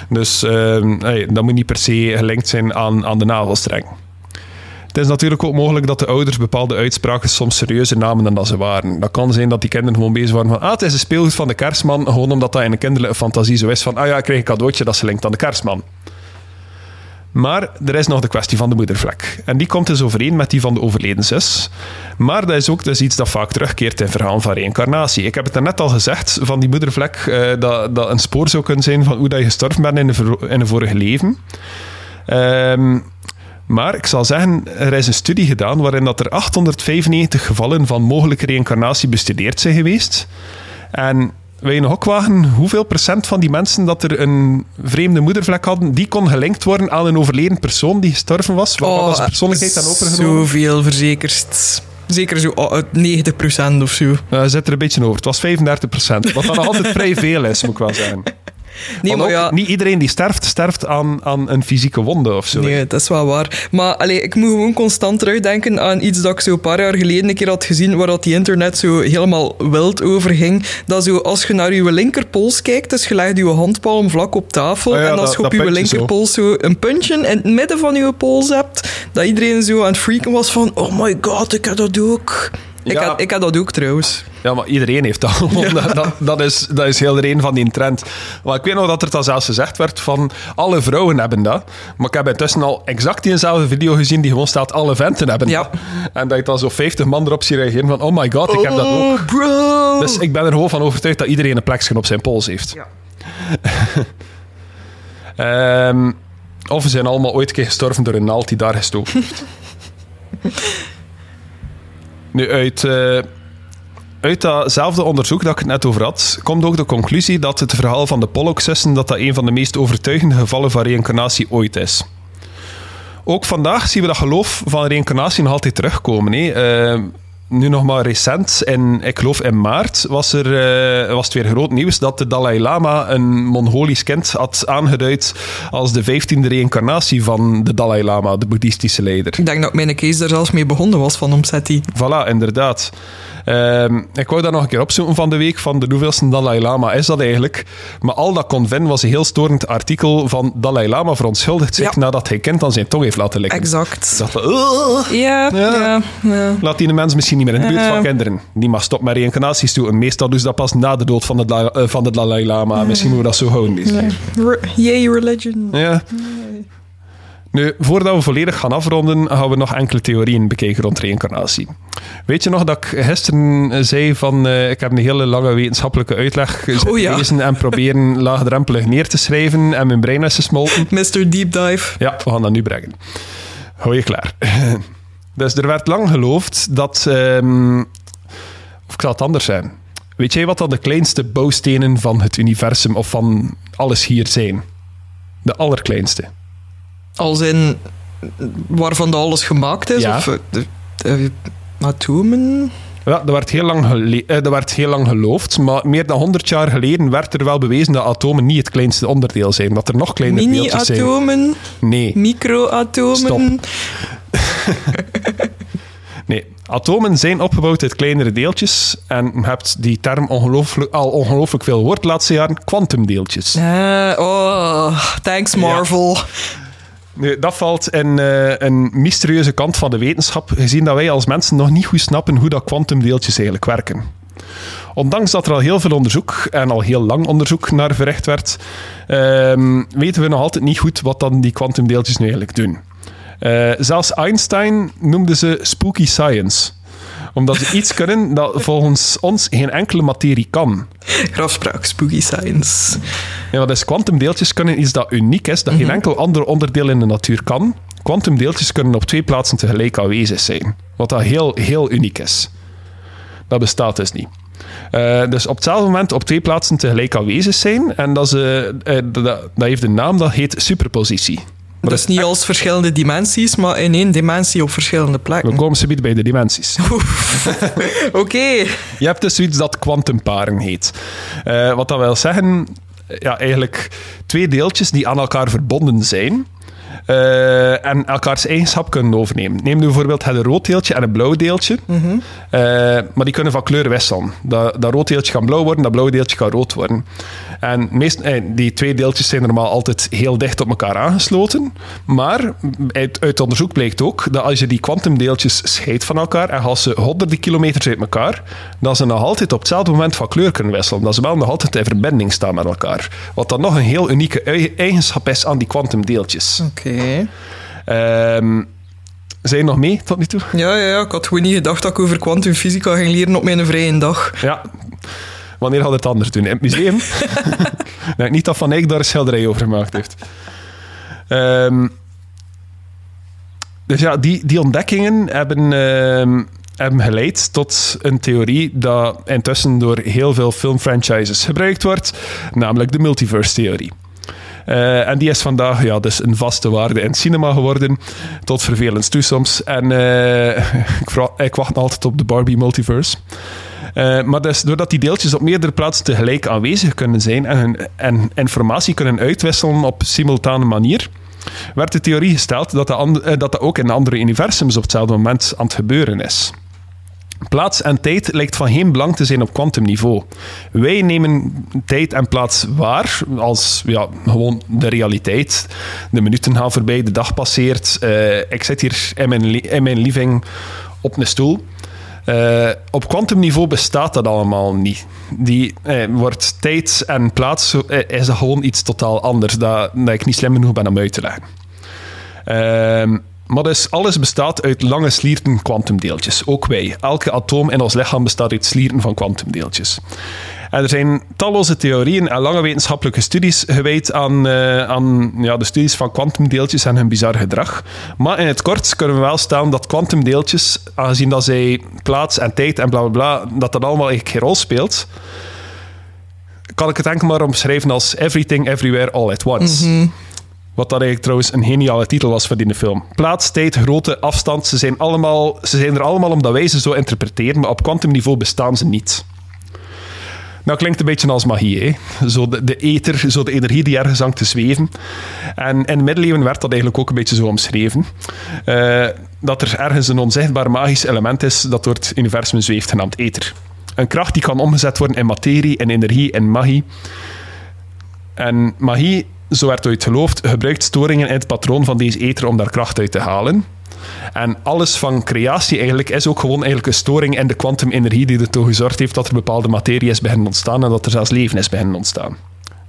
Dus ehm, dat moet niet per se gelinkt zijn aan, aan de navelstreng. Het is natuurlijk ook mogelijk dat de ouders bepaalde uitspraken soms serieuzer namen dan ze waren. Dat kan zijn dat die kinderen gewoon bezig waren van ah, het is een speelgoed van de kerstman, gewoon omdat dat in een kinderlijke fantasie zo is van ah ja, ik krijg een cadeautje dat ze linkt aan de kerstman. Maar er is nog de kwestie van de moedervlek. En die komt dus overeen met die van de overleden zus. Maar dat is ook dus iets dat vaak terugkeert in verhalen van reïncarnatie. Ik heb het net al gezegd, van die moedervlek, eh, dat, dat een spoor zou kunnen zijn van hoe dat je gestorven bent in een, in een vorige leven. Ehm, maar ik zal zeggen, er is een studie gedaan waarin dat er 895 gevallen van mogelijke reïncarnatie bestudeerd zijn geweest. En wil je nog ook wagen hoeveel procent van die mensen dat er een vreemde moedervlek hadden, die kon gelinkt worden aan een overleden persoon die gestorven was, waarvan als persoonlijkheid dan overgenomen? Zoveel verzekerd. Zeker zo oh, 90% of zo. Uh, zit er een beetje over. Het was 35 procent. Wat dan altijd vrij veel is, moet ik wel zeggen. Nee, maar ja, Niet iedereen die sterft, sterft aan, aan een fysieke wonde of zo. Nee, dat is wel waar. Maar allee, ik moet gewoon constant terugdenken aan iets dat ik zo een paar jaar geleden een keer had gezien, waar dat die internet zo helemaal wild over ging. Dat zo, als je naar je linkerpols kijkt, dus je legt je handpalm vlak op tafel, ja, en als je op je zo. linkerpols zo een puntje in het midden van je pols hebt, dat iedereen zo aan het freaken was van, oh my god, ik heb dat ook. Ik, Ja. had, ik had dat ook trouwens. Ja, maar iedereen heeft dat. (laughs) Dat, dat, is, dat is heel een van die trend. Maar ik weet nog dat er dan zelfs gezegd werd van alle vrouwen hebben dat. Maar ik heb intussen al exact diezelfde video gezien die gewoon staat alle venten hebben Ja. dat. En dat je dan zo 50 man erop ziet reageren van oh my god, ik heb dat ook. Oh, bro! Dus ik ben er gewoon van overtuigd dat iedereen een plekje op zijn pols heeft. Ja. (laughs) Ehm, of ze zijn allemaal ooit een keer gestorven door een naald die daar gestoken heeft. (laughs) nu, uit, eh, uit datzelfde onderzoek dat ik het net over had, komt ook de conclusie dat het verhaal van de Pollock-zussen dat dat een van de meest overtuigende gevallen van reïncarnatie ooit is. Ook vandaag zien we dat geloof van reïncarnatie nog altijd terugkomen. Hè. Eh, nu nog maar recent, in, ik geloof in maart, was, er, eh, was het weer groot nieuws dat de Dalai Lama een Mongolisch kind had aangeduid als de vijftiende reïncarnatie van de Dalai Lama, de boeddhistische leider. Ik denk dat mijn case daar zelfs mee begonnen was van Omseti. Voilà, inderdaad. Ehm, ik wou dat nog een keer opzoeken van de week, van de hoeveelste Dalai Lama is dat eigenlijk. Maar al dat kon vinden was een heel storend artikel van Dalai Lama verontschuldigt zich Ja. nadat hij kind aan zijn tong heeft laten likken. Exact. Ja, Ja. ja. Laat die de mens misschien niet meer in de buurt van kinderen. Die mag stop met reïncarnaties doen. En meestal ze dat pas na de dood van de, Dala- eh, van de Dalai Lama. Misschien moeten we dat zo houden. Re- Yay, religion. Ja. Nu, voordat we volledig gaan afronden, gaan we nog enkele theorieën bekijken rond reïncarnatie. Weet je nog dat ik gisteren eh, zei van eh, ik heb een hele lange wetenschappelijke uitleg Oh ja. lezen en proberen (laughs) laagdrempelig neer te schrijven en mijn brein is gesmolten? Mr. Deep Dive. Ja, we gaan dat nu brengen. Hou je klaar. (laughs) Dus er werd lang geloofd dat... ehm, of ik zal het anders zijn. Weet jij wat dan de kleinste bouwstenen van het universum of van alles hier zijn? De allerkleinste. Als in waarvan dat alles gemaakt is? Ja. Of eh, de, de atomen? Ja, dat werd, heel lang eh, dat werd heel lang geloofd, maar meer dan 100 jaar geleden werd er wel bewezen dat atomen niet het kleinste onderdeel zijn. Dat er nog kleinere deeltjes zijn. Mini-atomen? Nee. Microatomen? Stop. (laughs) Nee, atomen zijn opgebouwd uit kleinere deeltjes. En je hebt die term ongelooflijk, al ongelooflijk veel woord laatste jaren. Quantumdeeltjes. Uh, oh, thanks Marvel. Nu, dat valt in uh, een mysterieuze kant van de wetenschap, gezien dat wij als mensen nog niet goed snappen hoe dat kwantumdeeltjes eigenlijk werken. Ondanks dat er al heel veel onderzoek en al heel lang onderzoek naar verricht werd, uh, weten we nog altijd niet goed wat dan die kwantumdeeltjes nu eigenlijk doen. Uh, zelfs Einstein noemde ze spooky science omdat ze iets kunnen dat volgens ons geen enkele materie kan. Grafspraak, spooky science. Ja, wat is kwantumdeeltjes kunnen iets dat uniek is, dat geen mhm. enkel ander onderdeel in de natuur kan. Kwantumdeeltjes kunnen op twee plaatsen tegelijk aanwezig zijn. Wat dat heel, heel uniek is. Dat bestaat dus niet. Uh, dus op hetzelfde moment op twee plaatsen tegelijk aanwezig zijn. En dat, is, uh, dat, dat heeft een naam, dat heet superpositie. Dat is niet als verschillende dimensies, maar in één dimensie op verschillende plekken. We komen ze bij de dimensies. (laughs) Oké. Je hebt dus zoiets dat kwantumparen heet. Uh, wat dat wil zeggen, ja, eigenlijk twee deeltjes die aan elkaar verbonden zijn. Uh, en elkaars eigenschap kunnen overnemen. Neem nu bijvoorbeeld het rood deeltje en een blauw deeltje. Mm -hmm. uh, maar die kunnen van kleur wisselen. Dat, dat rood deeltje kan blauw worden, dat blauw deeltje kan rood worden. En meest, eh, die twee deeltjes zijn normaal altijd heel dicht op elkaar aangesloten. Maar uit, uit onderzoek blijkt ook dat als je die kwantumdeeltjes scheidt van elkaar en als ze honderden kilometers uit elkaar, dat ze nog altijd op hetzelfde moment van kleur kunnen wisselen. Dat ze wel nog altijd in verbinding staan met elkaar. Wat dan nog een heel unieke eigenschap is aan die kwantumdeeltjes. Oké. Okay. Um, zijn je nog mee tot nu toe? Ja, ja, ja, ik had gewoon niet gedacht dat ik over kwantumfysica ging leren op mijn vrije dag. Ja, Wanneer had het anders doen? In het museum? (laughs) niet dat Van Eyck daar een schilderij over gemaakt heeft. Um, dus ja, die, die ontdekkingen hebben, uh, hebben geleid tot een theorie dat intussen door heel veel filmfranchises gebruikt wordt, namelijk de multiverse-theorie. Uh, en die is vandaag ja, dus een vaste waarde in het cinema geworden, tot vervelend toe soms. En uh, (laughs) ik, ik, wacht altijd op de Barbie multiverse. Uh, maar dus, doordat die deeltjes op meerdere plaatsen tegelijk aanwezig kunnen zijn en, en informatie kunnen uitwisselen op simultane manier, werd de theorie gesteld dat dat, dat, ook in andere universums op hetzelfde moment aan het gebeuren is. Plaats en tijd lijkt van geen belang te zijn op kwantumniveau. Wij nemen tijd en plaats waar als ja, gewoon de realiteit. De minuten gaan voorbij, de dag passeert. Uh, ik zit hier in mijn, in mijn living op een stoel. Uh, op kwantumniveau bestaat dat allemaal niet. Die eh, wordt tijd en plaats uh, is gewoon iets totaal anders dat, dat ik niet slim genoeg ben om uit te leggen. Uh, maar dus alles bestaat uit lange slierten kwantumdeeltjes. Ook wij. Elke atoom in ons lichaam bestaat uit slierten van kwantumdeeltjes. En er zijn talloze theorieën en lange wetenschappelijke studies gewijd aan, uh, aan ja, de studies van kwantumdeeltjes en hun bizar gedrag. Maar in het kort kunnen we wel stellen dat kwantumdeeltjes, aangezien dat zij plaats en tijd en bla bla bla, dat dat allemaal eigenlijk geen rol speelt, kan ik het enkel maar omschrijven als Everything Everywhere All at Once. Mhm. Wat dat eigenlijk trouwens een geniale titel was voor die film. Plaats, tijd, grootte, afstand, ze zijn, allemaal, ze zijn er allemaal omdat wij ze zo interpreteren, maar op kwantumniveau bestaan ze niet. Nou, klinkt een beetje als magie? Zo de, ether, zo de energie die ergens hangt te zweven. En in de middeleeuwen werd dat eigenlijk ook een beetje zo omschreven. Uh, dat er ergens een onzichtbaar magisch element is dat door het universum zweeft, genaamd ether. Een kracht die kan omgezet worden in materie, in energie, in magie. En magie, zo werd ooit geloofd, gebruikt storingen in het patroon van deze ether om daar kracht uit te halen. En alles van creatie eigenlijk is ook gewoon eigenlijk een storing in de kwantumenergie die ertoe gezorgd heeft dat er bepaalde materie is beginnen ontstaan en dat er zelfs leven is beginnen ontstaan.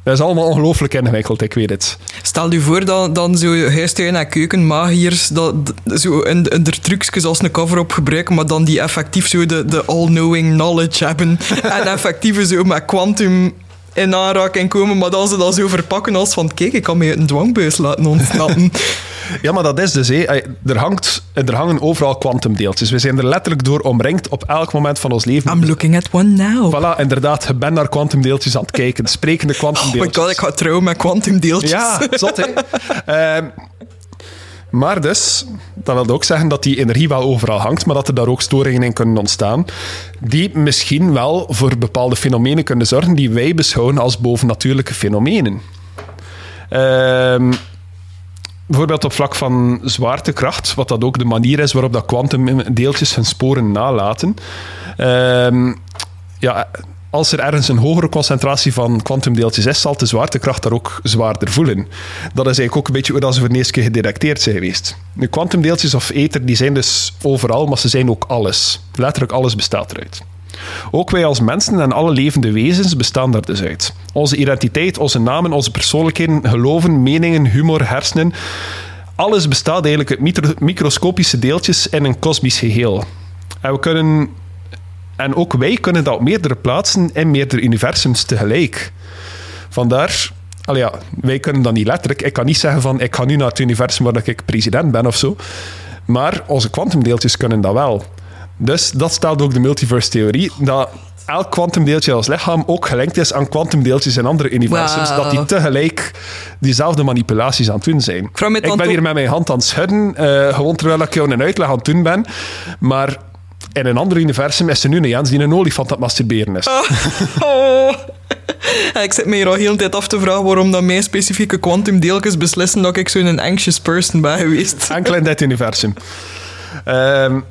Dat is allemaal ongelooflijk ingewikkeld, ik weet het. Stel je voor dat dan zo huistuin- en keukenmagiërs dat, zo een, een, er trucjes als een cover op gebruiken, maar dan die effectief zo de, de all-knowing knowledge hebben (laughs) en effectief zo met quantum in aanraking komen, maar dan ze dat zo verpakken als van kijk, ik kan me een dwangbuis laten ontsnappen. (laughs) Ja, maar dat is dus, hé. Er, hangt, er hangen overal kwantumdeeltjes. We zijn er letterlijk door omringd op elk moment van ons leven. I'm looking at one now. Voilà, inderdaad. Je bent naar kwantumdeeltjes aan het kijken. Sprekende kwantumdeeltjes. Oh my god, ik ga trouwen met kwantumdeeltjes. Ja, zot, hè. uh, (laughs) maar dus, dat wil ook zeggen dat die energie wel overal hangt, maar dat er daar ook storingen in kunnen ontstaan, die misschien wel voor bepaalde fenomenen kunnen zorgen die wij beschouwen als bovennatuurlijke fenomenen. Ehm bijvoorbeeld op vlak van zwaartekracht, wat dat ook de manier is waarop dat kwantumdeeltjes hun sporen nalaten. Ehm, ja, als er ergens een hogere concentratie van kwantumdeeltjes is, zal de zwaartekracht daar ook zwaarder voelen. Dat is eigenlijk ook een beetje hoe ze voor de eerste keer gedetecteerd zijn geweest. De kwantumdeeltjes of ether die zijn dus overal, maar ze zijn ook alles. Letterlijk alles bestaat eruit. Ook wij als mensen en alle levende wezens bestaan daar dus uit. Onze identiteit, onze namen, onze persoonlijkheden, geloven, meningen, humor, hersenen. Alles bestaat eigenlijk uit microscopische deeltjes in een kosmisch geheel. En we kunnen en ook wij kunnen dat op meerdere plaatsen in meerdere universums tegelijk. Vandaar, ja, wij kunnen dat niet letterlijk. Ik kan niet zeggen van ik ga nu naar het universum waar ik president ben of zo. Maar onze kwantumdeeltjes kunnen dat wel. Dus dat stelt ook de multiverse-theorie, dat elk kwantumdeeltje als lichaam ook gelinkt is aan kwantumdeeltjes in andere universums, dat die tegelijk diezelfde manipulaties aan het doen zijn. Ik ben hier met mijn hand aan het schudden, uh, gewoon terwijl ik jou een uitleg aan het doen ben, maar in een ander universum is er nu een Jens die een olifant aan het masturberen is. Oh. (laughs) oh. ik zit me hier al heel de tijd af te vragen waarom dat mijn specifieke kwantumdeeltjes beslissen dat ik zo'n anxious person ben geweest. (laughs) Enkel in dit universum. Um,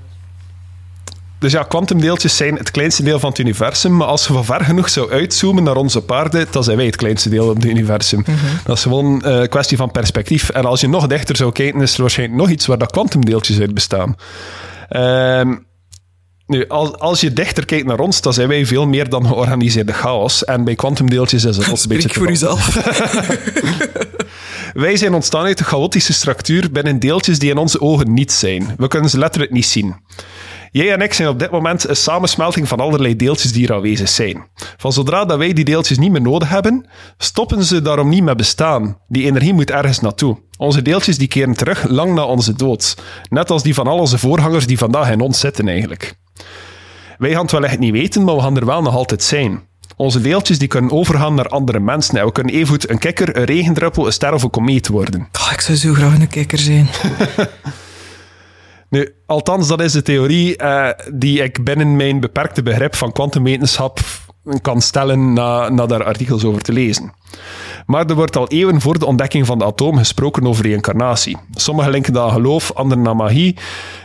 dus ja, kwantumdeeltjes zijn het kleinste deel van het universum, maar als je van ver genoeg zou uitzoomen naar onze paarden, dan zijn wij het kleinste deel van het universum. Mhm. Dat is gewoon een kwestie van perspectief. En als je nog dichter zou kijken, is er waarschijnlijk nog iets waar dat kwantumdeeltjes uit bestaan. Ehm, nu, als, als je dichter kijkt naar ons, dan zijn wij veel meer dan georganiseerde chaos. En bij kwantumdeeltjes is het een beetje voor jezelf. (laughs) wij zijn ontstaan uit een chaotische structuur binnen deeltjes die in onze ogen niet zijn. We kunnen ze letterlijk niet zien. Jij en ik zijn op dit moment een samensmelting van allerlei deeltjes die er aanwezig zijn. Van zodra dat wij die deeltjes niet meer nodig hebben, stoppen ze daarom niet met bestaan. Die energie moet ergens naartoe. Onze deeltjes die keren terug lang na onze dood. Net als die van al onze voorgangers die vandaag in ons zitten eigenlijk. Wij gaan het wel echt niet weten, maar we gaan er wel nog altijd zijn. Onze deeltjes die kunnen overgaan naar andere mensen. En we kunnen evengoed een kikker, een regendruppel, een ster of een komeet worden. Oh, ik zou zo graag een kikker zijn. (laughs) Nu, althans, dat is de theorie uh, die ik binnen mijn beperkte begrip van kwantumwetenschap kan stellen na, na daar artikels over te lezen. Maar er wordt al eeuwen voor de ontdekking van de atoom gesproken over reïncarnatie. Sommigen linken dat aan geloof, anderen naar magie.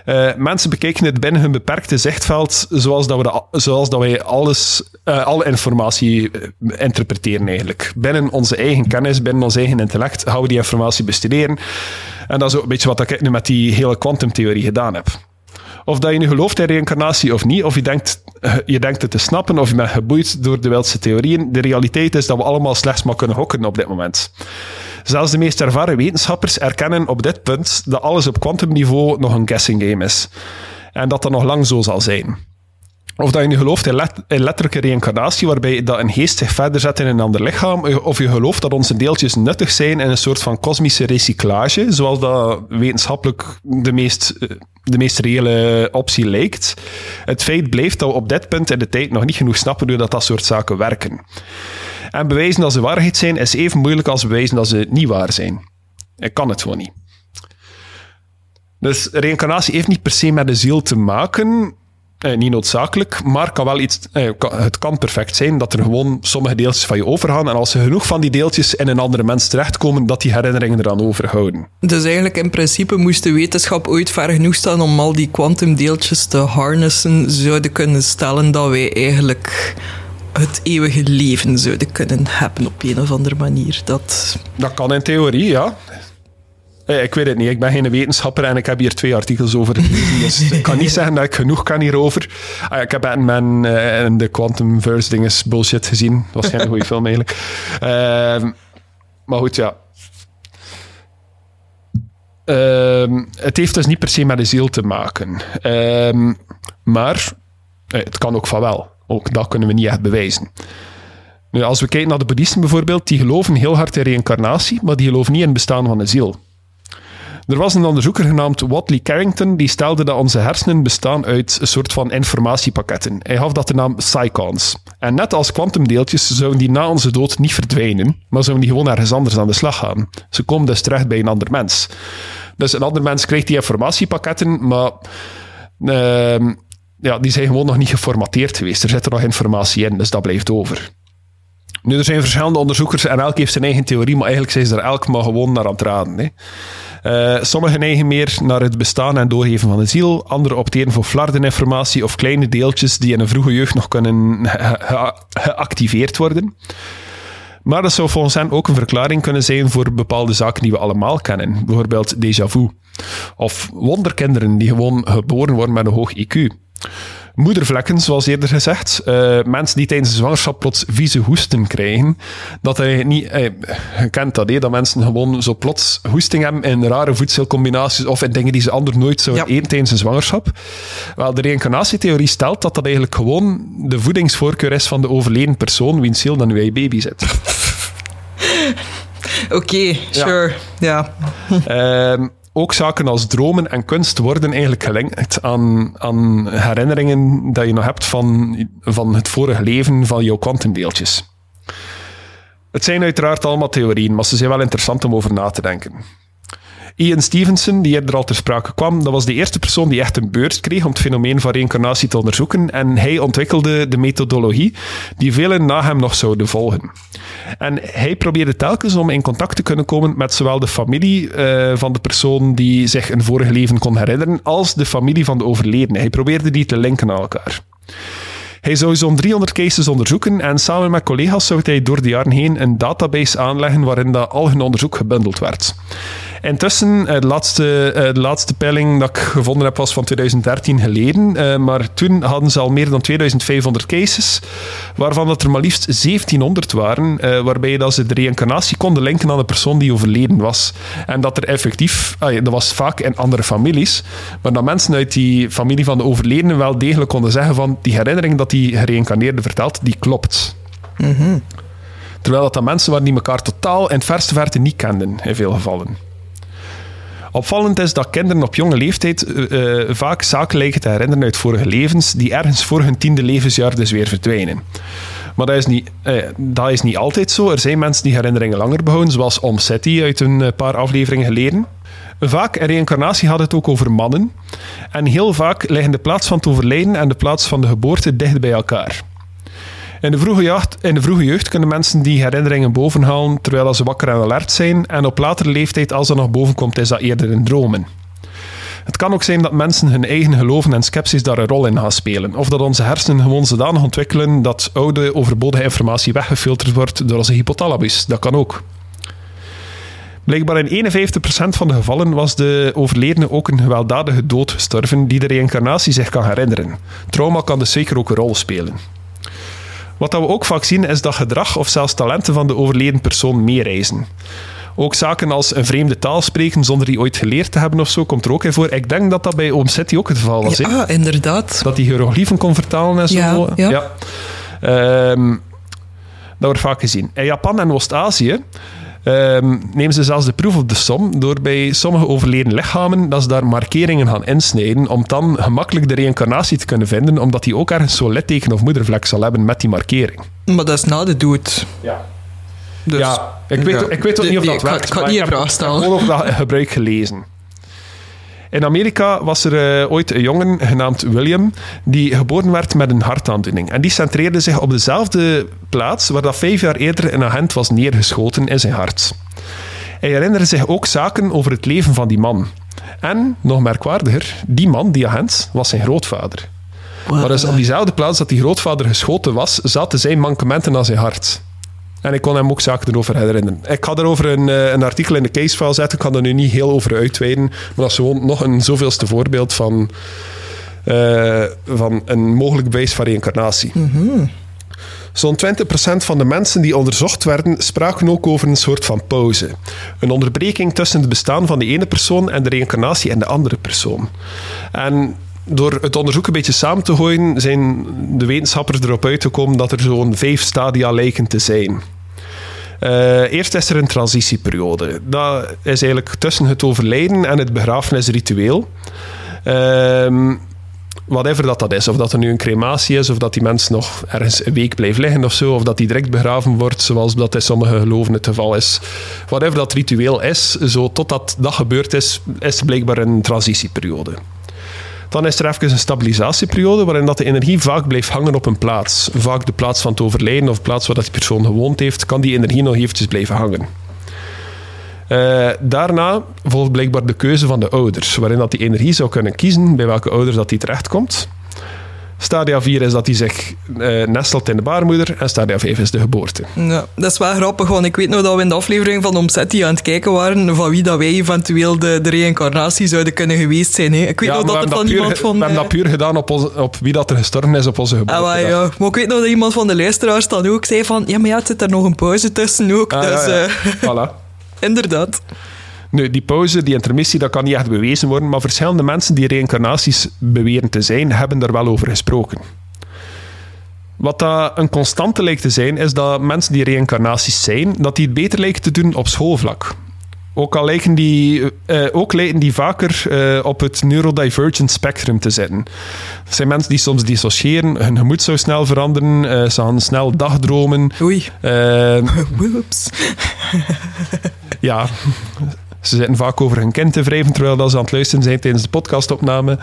Uh, mensen bekijken het binnen hun beperkte zichtveld, zoals dat, we zoals dat wij alles, uh, alle informatie interpreteren eigenlijk. Binnen onze eigen kennis, binnen ons eigen intellect, gaan we die informatie bestuderen. En dat is ook een beetje wat ik nu met die hele kwantumtheorie gedaan heb. Of dat je nu gelooft in reïncarnatie of niet, of je denkt, je denkt het te snappen, of je bent geboeid door de wildste theorieën, de realiteit is dat we allemaal slechts maar kunnen hokken op dit moment. Zelfs de meest ervaren wetenschappers erkennen op dit punt dat alles op kwantumniveau nog een guessing game is. En dat dat nog lang zo zal zijn. Of dat je nu gelooft in, letterlijke reïncarnatie, waarbij dat een geest zich verder zet in een ander lichaam, of je gelooft dat onze deeltjes nuttig zijn in een soort van kosmische recyclage, zoals dat wetenschappelijk de meest, eh, de meest reële optie lijkt. Het feit blijft dat we op dit punt in de tijd nog niet genoeg snappen hoe dat, dat soort zaken werken. En bewijzen dat ze waarheid zijn is even moeilijk als bewijzen dat ze niet waar zijn. Ik kan het gewoon niet. Dus reïncarnatie heeft niet per se met de ziel te maken, eh, niet noodzakelijk, maar kan wel iets, eh, het kan perfect zijn dat er gewoon sommige deeltjes van je overgaan. En als er genoeg van die deeltjes in een andere mens terechtkomen, dat die herinneringen eraan overhouden. Dus eigenlijk in principe moest de wetenschap ooit ver genoeg staan om al die kwantumdeeltjes te harnessen, zouden kunnen stellen dat wij eigenlijk het eeuwige leven zouden kunnen hebben op een of andere manier. Dat, dat kan in theorie, ja. Eh, ik weet het niet. Ik ben geen wetenschapper en ik heb hier twee artikels over gelezen. Dus ik (laughs) kan niet zeggen dat ik genoeg kan hierover. Ah, ik heb Batman uh, en de Quantumverse dinges bullshit gezien. Dat was geen goede (laughs) film eigenlijk. Uh, maar goed, ja. Ehm, het heeft dus niet per se met de ziel te maken. Ehm, maar eh, het kan ook van wel. Ook dat kunnen we niet echt bewijzen. Nu, als we kijken naar de boeddhisten bijvoorbeeld, die geloven heel hard in reïncarnatie, maar die geloven niet in het bestaan van de ziel. Er was een onderzoeker genaamd Watley Carrington die stelde dat onze hersenen bestaan uit een soort van informatiepakketten. Hij gaf dat de naam psychons. En net als kwantumdeeltjes zouden die na onze dood niet verdwijnen, maar zouden die gewoon ergens anders aan de slag gaan. Ze komen dus terecht bij een ander mens. Dus een ander mens krijgt die informatiepakketten, maar uh, ja, die zijn gewoon nog niet geformateerd geweest. Er zit er nog informatie in, dus dat blijft over. Nu, er zijn verschillende onderzoekers en elk heeft zijn eigen theorie, maar eigenlijk zijn ze er elk maar gewoon naar aan het raden. Hè. Uh, sommigen neigen meer naar het bestaan en doorgeven van de ziel. Anderen opteren voor flardeninformatie of kleine deeltjes die in een vroege jeugd nog kunnen geactiveerd worden. Maar dat zou volgens hen ook een verklaring kunnen zijn voor bepaalde zaken die we allemaal kennen. Bijvoorbeeld déjà vu. Of wonderkinderen die gewoon geboren worden met een hoog IQ moedervlekken, zoals eerder gezegd. Uh, mensen die tijdens de zwangerschap plots vieze hoesten krijgen. Dat hij niet... Uh, je kent dat, hè, dat mensen gewoon zo plots hoesting hebben in rare voedselcombinaties of in dingen die ze anders nooit zouden eten tijdens een zwangerschap. Wel, de reïncarnatietheorie stelt dat dat eigenlijk gewoon de voedingsvoorkeur is van de overleden persoon wiens ziel dan nu bij baby zit. (laughs) Oké, sure. Ja. Ehm, ook zaken als dromen en kunst worden eigenlijk gelinkt aan, aan herinneringen dat je nog hebt van, van het vorige leven van jouw kwantumdeeltjes. Het zijn uiteraard allemaal theorieën, maar ze zijn wel interessant om over na te denken. Ian Stevenson, die eerder al ter sprake kwam, dat was de eerste persoon die echt een beurs kreeg om het fenomeen van reïncarnatie te onderzoeken. En hij ontwikkelde de methodologie die velen na hem nog zouden volgen. En hij probeerde telkens om in contact te kunnen komen met zowel de familie uh, van de persoon die zich een vorige leven kon herinneren, als de familie van de overledene. Hij probeerde die te linken aan elkaar. Hij zou zo'n 300 cases onderzoeken en samen met collega's zou hij door de jaren heen een database aanleggen waarin dat al hun onderzoek gebundeld werd. Intussen, eh, de laatste, eh, de laatste peiling dat ik gevonden heb was van 2013 geleden. Eh, maar toen hadden ze al meer dan 2500 cases, waarvan dat er maar liefst 1700 waren, waarbij dat ze de reïncarnatie konden linken aan de persoon die overleden was. En dat er effectief, dat was vaak in andere families, maar dat mensen uit die familie van de overledene wel degelijk konden zeggen van die herinnering dat die gereïncarneerde vertelt, die klopt. Mm Terwijl dat, dat mensen waren die elkaar totaal in het verste verte niet kenden, in veel gevallen. Opvallend is dat kinderen op jonge leeftijd uh, vaak zaken lijken te herinneren uit vorige levens, die ergens voor hun tiende levensjaar dus weer verdwijnen. Maar dat is, niet, uh, dat is niet altijd zo. Er zijn mensen die herinneringen langer behouden, zoals Om Seti uit een paar afleveringen geleden. Vaak in reïncarnatie had het ook over mannen. En heel vaak liggen de plaats van het overlijden en de plaats van de geboorte dicht bij elkaar. In de, vroege de vroege jeugd kunnen mensen die herinneringen bovenhalen terwijl ze wakker en alert zijn. En op latere leeftijd, als dat nog boven komt, is dat eerder in dromen. Het kan ook zijn dat mensen hun eigen geloven en scepties daar een rol in gaan spelen. Of dat onze hersenen gewoon zodanig ontwikkelen dat oude, overbodige informatie weggefilterd wordt door onze hypothalamus. Dat kan ook. Blijkbaar in 51% van de gevallen was de overledene ook een gewelddadige dood gestorven die de reïncarnatie zich kan herinneren. Trauma kan dus zeker ook een rol spelen. Wat we ook vaak zien is dat gedrag of zelfs talenten van de overleden persoon meereizen. Ook zaken als een vreemde taal spreken zonder die ooit geleerd te hebben of zo, komt er ook in voor. Ik denk dat dat bij Oom City ook het geval was. Ja, inderdaad. Dat hij hieroglyphen kon vertalen en zo. Ja, ja. ja. Um, dat wordt vaak gezien. In Japan en Oost-Azië um, nemen ze zelfs de proef op de som door bij sommige overleden lichamen dat ze daar markeringen gaan insnijden om dan gemakkelijk de reïncarnatie te kunnen vinden, omdat die ook ergens zo'n litteken of moedervlek zal hebben met die markering. Maar dat is na de dood. Ja. Dus, ja, ik weet, Ik weet ook niet of dat werkt. Ik kan niet een vraag stellen. Ik heb gewoon over dat gebruik gelezen. In Amerika was er uh, ooit een jongen genaamd William die geboren werd met een hartaandoening. En die centreerde zich op dezelfde plaats waar dat vijf jaar eerder een agent was neergeschoten in zijn hart. Hij herinnerde zich ook zaken over het leven van die man. En, nog merkwaardiger, die man, die agent, was zijn grootvader. Maar dus op diezelfde plaats dat die grootvader geschoten was, zaten zijn mankementen aan zijn hart. En ik kon hem ook zaken erover herinneren. Ik ga erover een, eh, een artikel in de casefile zetten. Ik kan er nu niet heel over uitweiden. Maar dat is gewoon nog een zoveelste voorbeeld van, uh, van een mogelijk bewijs van reïncarnatie. Mm Zo'n 20% van de mensen die onderzocht werden, spraken ook over een soort van pauze. Een onderbreking tussen het bestaan van de ene persoon en de reïncarnatie en de andere persoon. En door het onderzoek een beetje samen te gooien, zijn de wetenschappers erop uitgekomen dat er zo'n vijf stadia lijken te zijn. Uh, eerst is er een transitieperiode. Dat is eigenlijk tussen het overlijden en het begrafenisritueel. Uh, whatever dat, dat is. Of dat er nu een crematie is, of dat die mens nog ergens een week blijft liggen of zo, of dat die direct begraven wordt, zoals dat in sommige geloven het geval is. Whatever dat ritueel is, zo totdat dat gebeurd is, is blijkbaar een transitieperiode. Dan is er even een stabilisatieperiode waarin dat de energie vaak blijft hangen op een plaats. Vaak de plaats van het overlijden of de plaats waar dat die persoon gewoond heeft, kan die energie nog eventjes blijven hangen. Eh, daarna volgt blijkbaar de keuze van de ouders, waarin dat die energie zou kunnen kiezen bij welke ouders dat die terechtkomt. Stadia 4 is dat hij zich uh, nestelt in de baarmoeder en stadia 5 is de geboorte. Ja, dat is wel grappig, want ik weet nog dat we in de aflevering van Omsetti aan het kijken waren van wie dat wij eventueel de, de reïncarnatie zouden kunnen geweest zijn. Hè. Ik weet nog dat het van iemand van... We hebben dat puur gedaan op, onze, op wie dat er gestorven is op onze geboorte. Ah, ja. Maar ik weet nog dat iemand van de luisteraars dan ook zei van ja, maar ja, het zit er nog een pauze tussen ook. Ah, dus, ja, uh, voilà. (laughs) inderdaad. Nu, die pauze, die intermissie, dat kan niet echt bewezen worden, maar verschillende mensen die reïncarnaties beweren te zijn, hebben daar wel over gesproken. Wat dat een constante lijkt te zijn, is dat mensen die reïncarnaties zijn, dat die het beter lijken te doen op schoolvlak. Ook al lijken die, uh, ook lijken die vaker uh, op het neurodivergent spectrum te zitten. Dat zijn mensen die soms dissociëren, hun gemoed zou snel veranderen, uh, ze gaan snel dagdromen. Oei. (laughs) Whoops. ja, ze zitten vaak over hun kind te wrijven terwijl ze aan het luisteren zijn tijdens de podcastopname.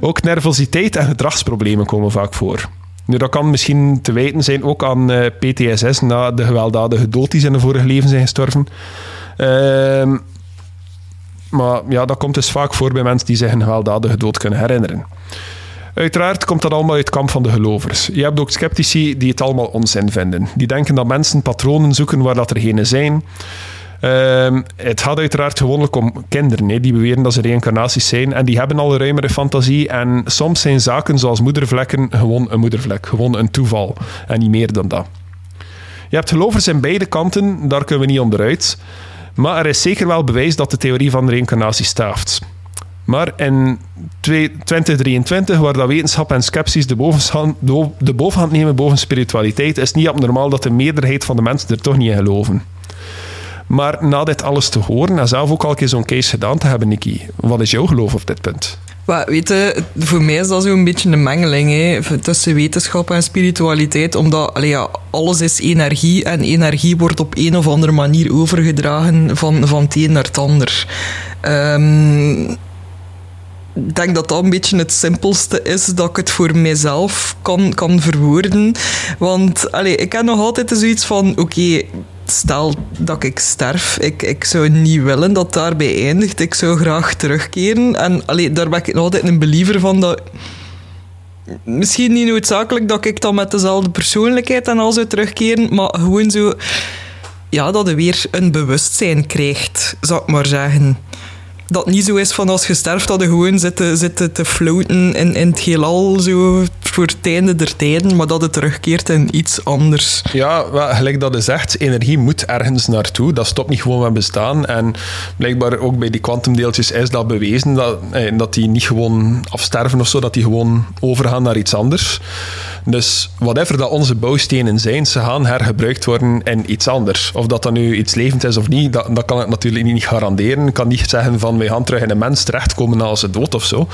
Ook nervositeit en gedragsproblemen komen vaak voor. Nu, dat kan misschien te wijten zijn ook aan uh, eh, PTSS na de gewelddadige dood die ze in de vorige leven zijn gestorven. Uh, maar ja, dat komt dus vaak voor bij mensen die zich een gewelddadige dood kunnen herinneren. Uiteraard komt dat allemaal uit het kamp van de gelovers. Je hebt ook sceptici die het allemaal onzin vinden. Die denken dat mensen patronen zoeken waar dat er geen zijn. Uh, het gaat uiteraard gewoonlijk om kinderen hè, die beweren dat ze reïncarnaties zijn en die hebben al een ruimere fantasie. En soms zijn zaken zoals moedervlekken gewoon een moedervlek, gewoon een toeval en niet meer dan dat. Je hebt gelovers in beide kanten, daar kunnen we niet onderuit. Maar er is zeker wel bewijs dat de theorie van reïncarnatie staaft. Maar in 2023, waar dat wetenschap en sceptisch de bovenhand, de bovenhand nemen boven spiritualiteit, is het niet abnormaal dat de meerderheid van de mensen er toch niet in geloven. Maar na dit alles te horen en zelf ook al een keer zo'n case gedaan te hebben, Nicky, wat is jouw geloof op dit punt? Weet je, voor mij is dat zo'n beetje een mengeling tussen wetenschap en spiritualiteit, omdat ja, alles is energie en energie wordt op een of andere manier overgedragen van, van het een naar het ander. Um, ik denk dat dat een beetje het simpelste is dat ik het voor mijzelf kan, kan verwoorden. Want allee, ik heb nog altijd zoiets van: oké, stel dat ik sterf, ik, ik zou niet willen dat daarbij eindigt. Ik zou graag terugkeren. En allee, daar ben ik altijd een believer van dat. Misschien niet noodzakelijk dat ik dan met dezelfde persoonlijkheid en al zou terugkeren, maar gewoon zo. Ja, dat je weer een bewustzijn krijgt, zou ik maar zeggen dat niet zo is van als je sterft dat je gewoon zitten, zitten te floaten in, in het heelal zo voor het einde der tijden, maar dat het terugkeert in iets anders. Ja, wel, gelijk dat is zegt, energie moet ergens naartoe. Dat stopt niet gewoon met bestaan. En blijkbaar ook bij die kwantumdeeltjes is dat bewezen, dat, eh, dat die niet gewoon afsterven of zo, dat die gewoon overgaan naar iets anders. Dus whatever dat onze bouwstenen zijn, ze gaan hergebruikt worden in iets anders. Of dat dat nu iets levend is of niet, dat, dat kan ik natuurlijk niet garanderen. Ik kan niet zeggen van wij gaan terug in een mens terechtkomen na ze dood of zo.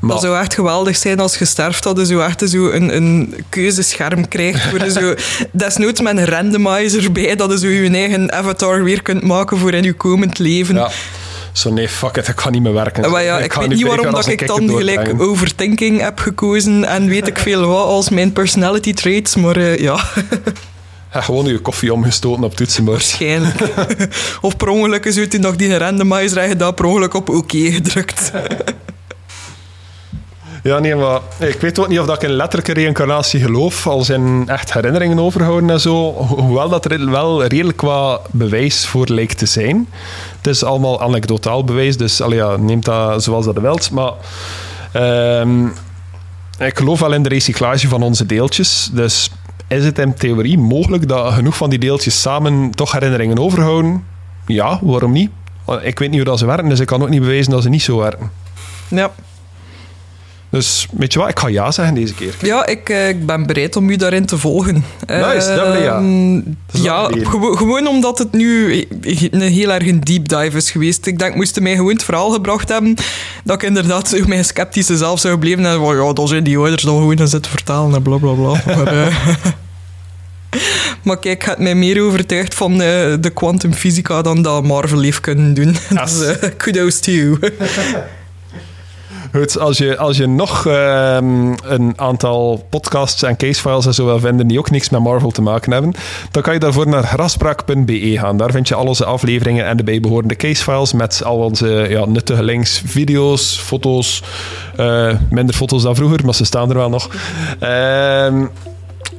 Maar... Dat zou echt geweldig zijn als je sterft, dat je zo echt zo een, een keuzescherm krijgt. Voor zo, (laughs) desnoods met een randomizer bij, dat je zo je eigen avatar weer kunt maken voor in je komend leven. Ja. Zo nee, fuck it, ik kan niet meer werken. Maar ja, ik, weet niet waarom dat ik dan gelijk overthinking heb gekozen en weet ik veel wat als mijn personality traits, maar uh, ja... (laughs) Ja, gewoon je koffie omgestoten op toetsenbord. Waarschijnlijk. (laughs) of per ongeluk is u nog die randomizer dat per ongeluk op oké gedrukt. Ja, nee, maar ik weet ook niet of dat ik in letterlijke reïncarnatie geloof, als in echt herinneringen overhouden en zo. Hoewel dat er wel redelijk wat bewijs voor lijkt te zijn. Het is allemaal anekdotaal bewijs, dus allee, ja, neemt dat zoals dat wilt. Maar um, ik geloof wel in de recyclage van onze deeltjes. Dus is het in theorie mogelijk dat genoeg van die deeltjes samen toch herinneringen overhouden? Ja, waarom niet? Ik weet niet hoe dat ze werken, dus ik kan ook niet bewijzen dat ze niet zo werken. Ja. Dus weet je wat, ik ga ja zeggen deze keer. Ja, ik, eh, ik ben bereid om u daarin te volgen. Nice, dat ben ja. Ehm, ja, gewoon omdat het nu een heel erg een deep dive is geweest. Ik denk, moesten mij gewoon het verhaal gebracht hebben, dat ik inderdaad (laughs) mijn sceptische zelf zou blijven en van ja, dat zijn die ouders dan gewoon zitten vertalen en bla bla bla. (laughs) maar, uh, (laughs) maar kijk, het mij meer overtuigd van uh, de kwantumfysica dan dat Marvel heeft kunnen doen. Yes. dus uh, kudos to you. Goed, als je, als je nog ehm, een aantal podcasts en casefiles en zo wil vinden die ook niks met Marvel te maken hebben, dan kan je daarvoor naar graspraak.be gaan. Daar vind je al onze afleveringen en de bijbehorende casefiles met al onze ja, nuttige links, video's, foto's. Uh, minder foto's dan vroeger, maar ze staan er wel nog. Ehm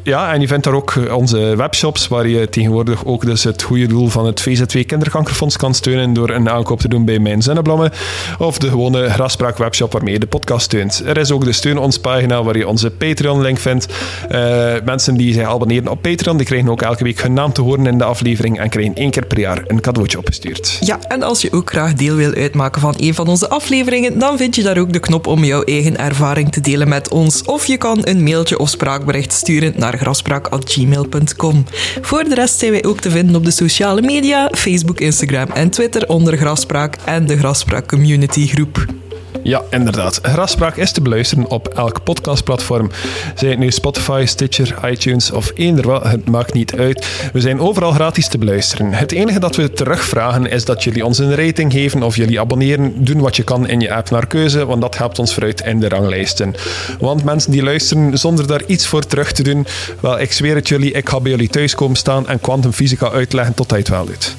ja, en je vindt daar ook eh, onze webshops, waar je tegenwoordig ook dus het goede doel van het VZW Kinderkankerfonds kan steunen door een aankoop te doen bij Mijn Zinnenblammen, of de gewone Graspraak webshop waarmee je de podcast steunt. Er is ook de Steun ons pagina, waar je onze Patreon-link vindt. Uh, mensen die zich abonneren op Patreon, die krijgen ook elke week hun naam te horen in de aflevering en krijgen één keer per jaar een cadeautje opgestuurd. Ja, en als je ook graag deel wil uitmaken van een van onze afleveringen, dan vind je daar ook de knop om jouw eigen ervaring te delen met ons. Of je kan een mailtje of spraakbericht sturen naar graspraak.gmail.com. Voor de rest zijn wij ook te vinden op de sociale media, Facebook, Instagram en Twitter onder Graspraak en de Graspraak Community Groep. Ja, inderdaad. Graspraak is te beluisteren op elk podcastplatform. Zij het nu Spotify, Stitcher, iTunes of eender wat, het maakt niet uit. We zijn overal gratis te beluisteren. Het enige dat we terugvragen is dat jullie ons een rating geven of jullie abonneren. Doen wat je kan in je app naar keuze, want dat helpt ons vooruit in de ranglijsten. Want mensen die luisteren zonder daar iets voor terug te doen, wel, ik zweer het jullie, ik ga bij jullie thuis komen staan en kwantumfysica uitleggen tot hij het wel doet.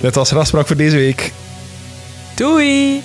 Dit was Graspraak voor deze week. Doei!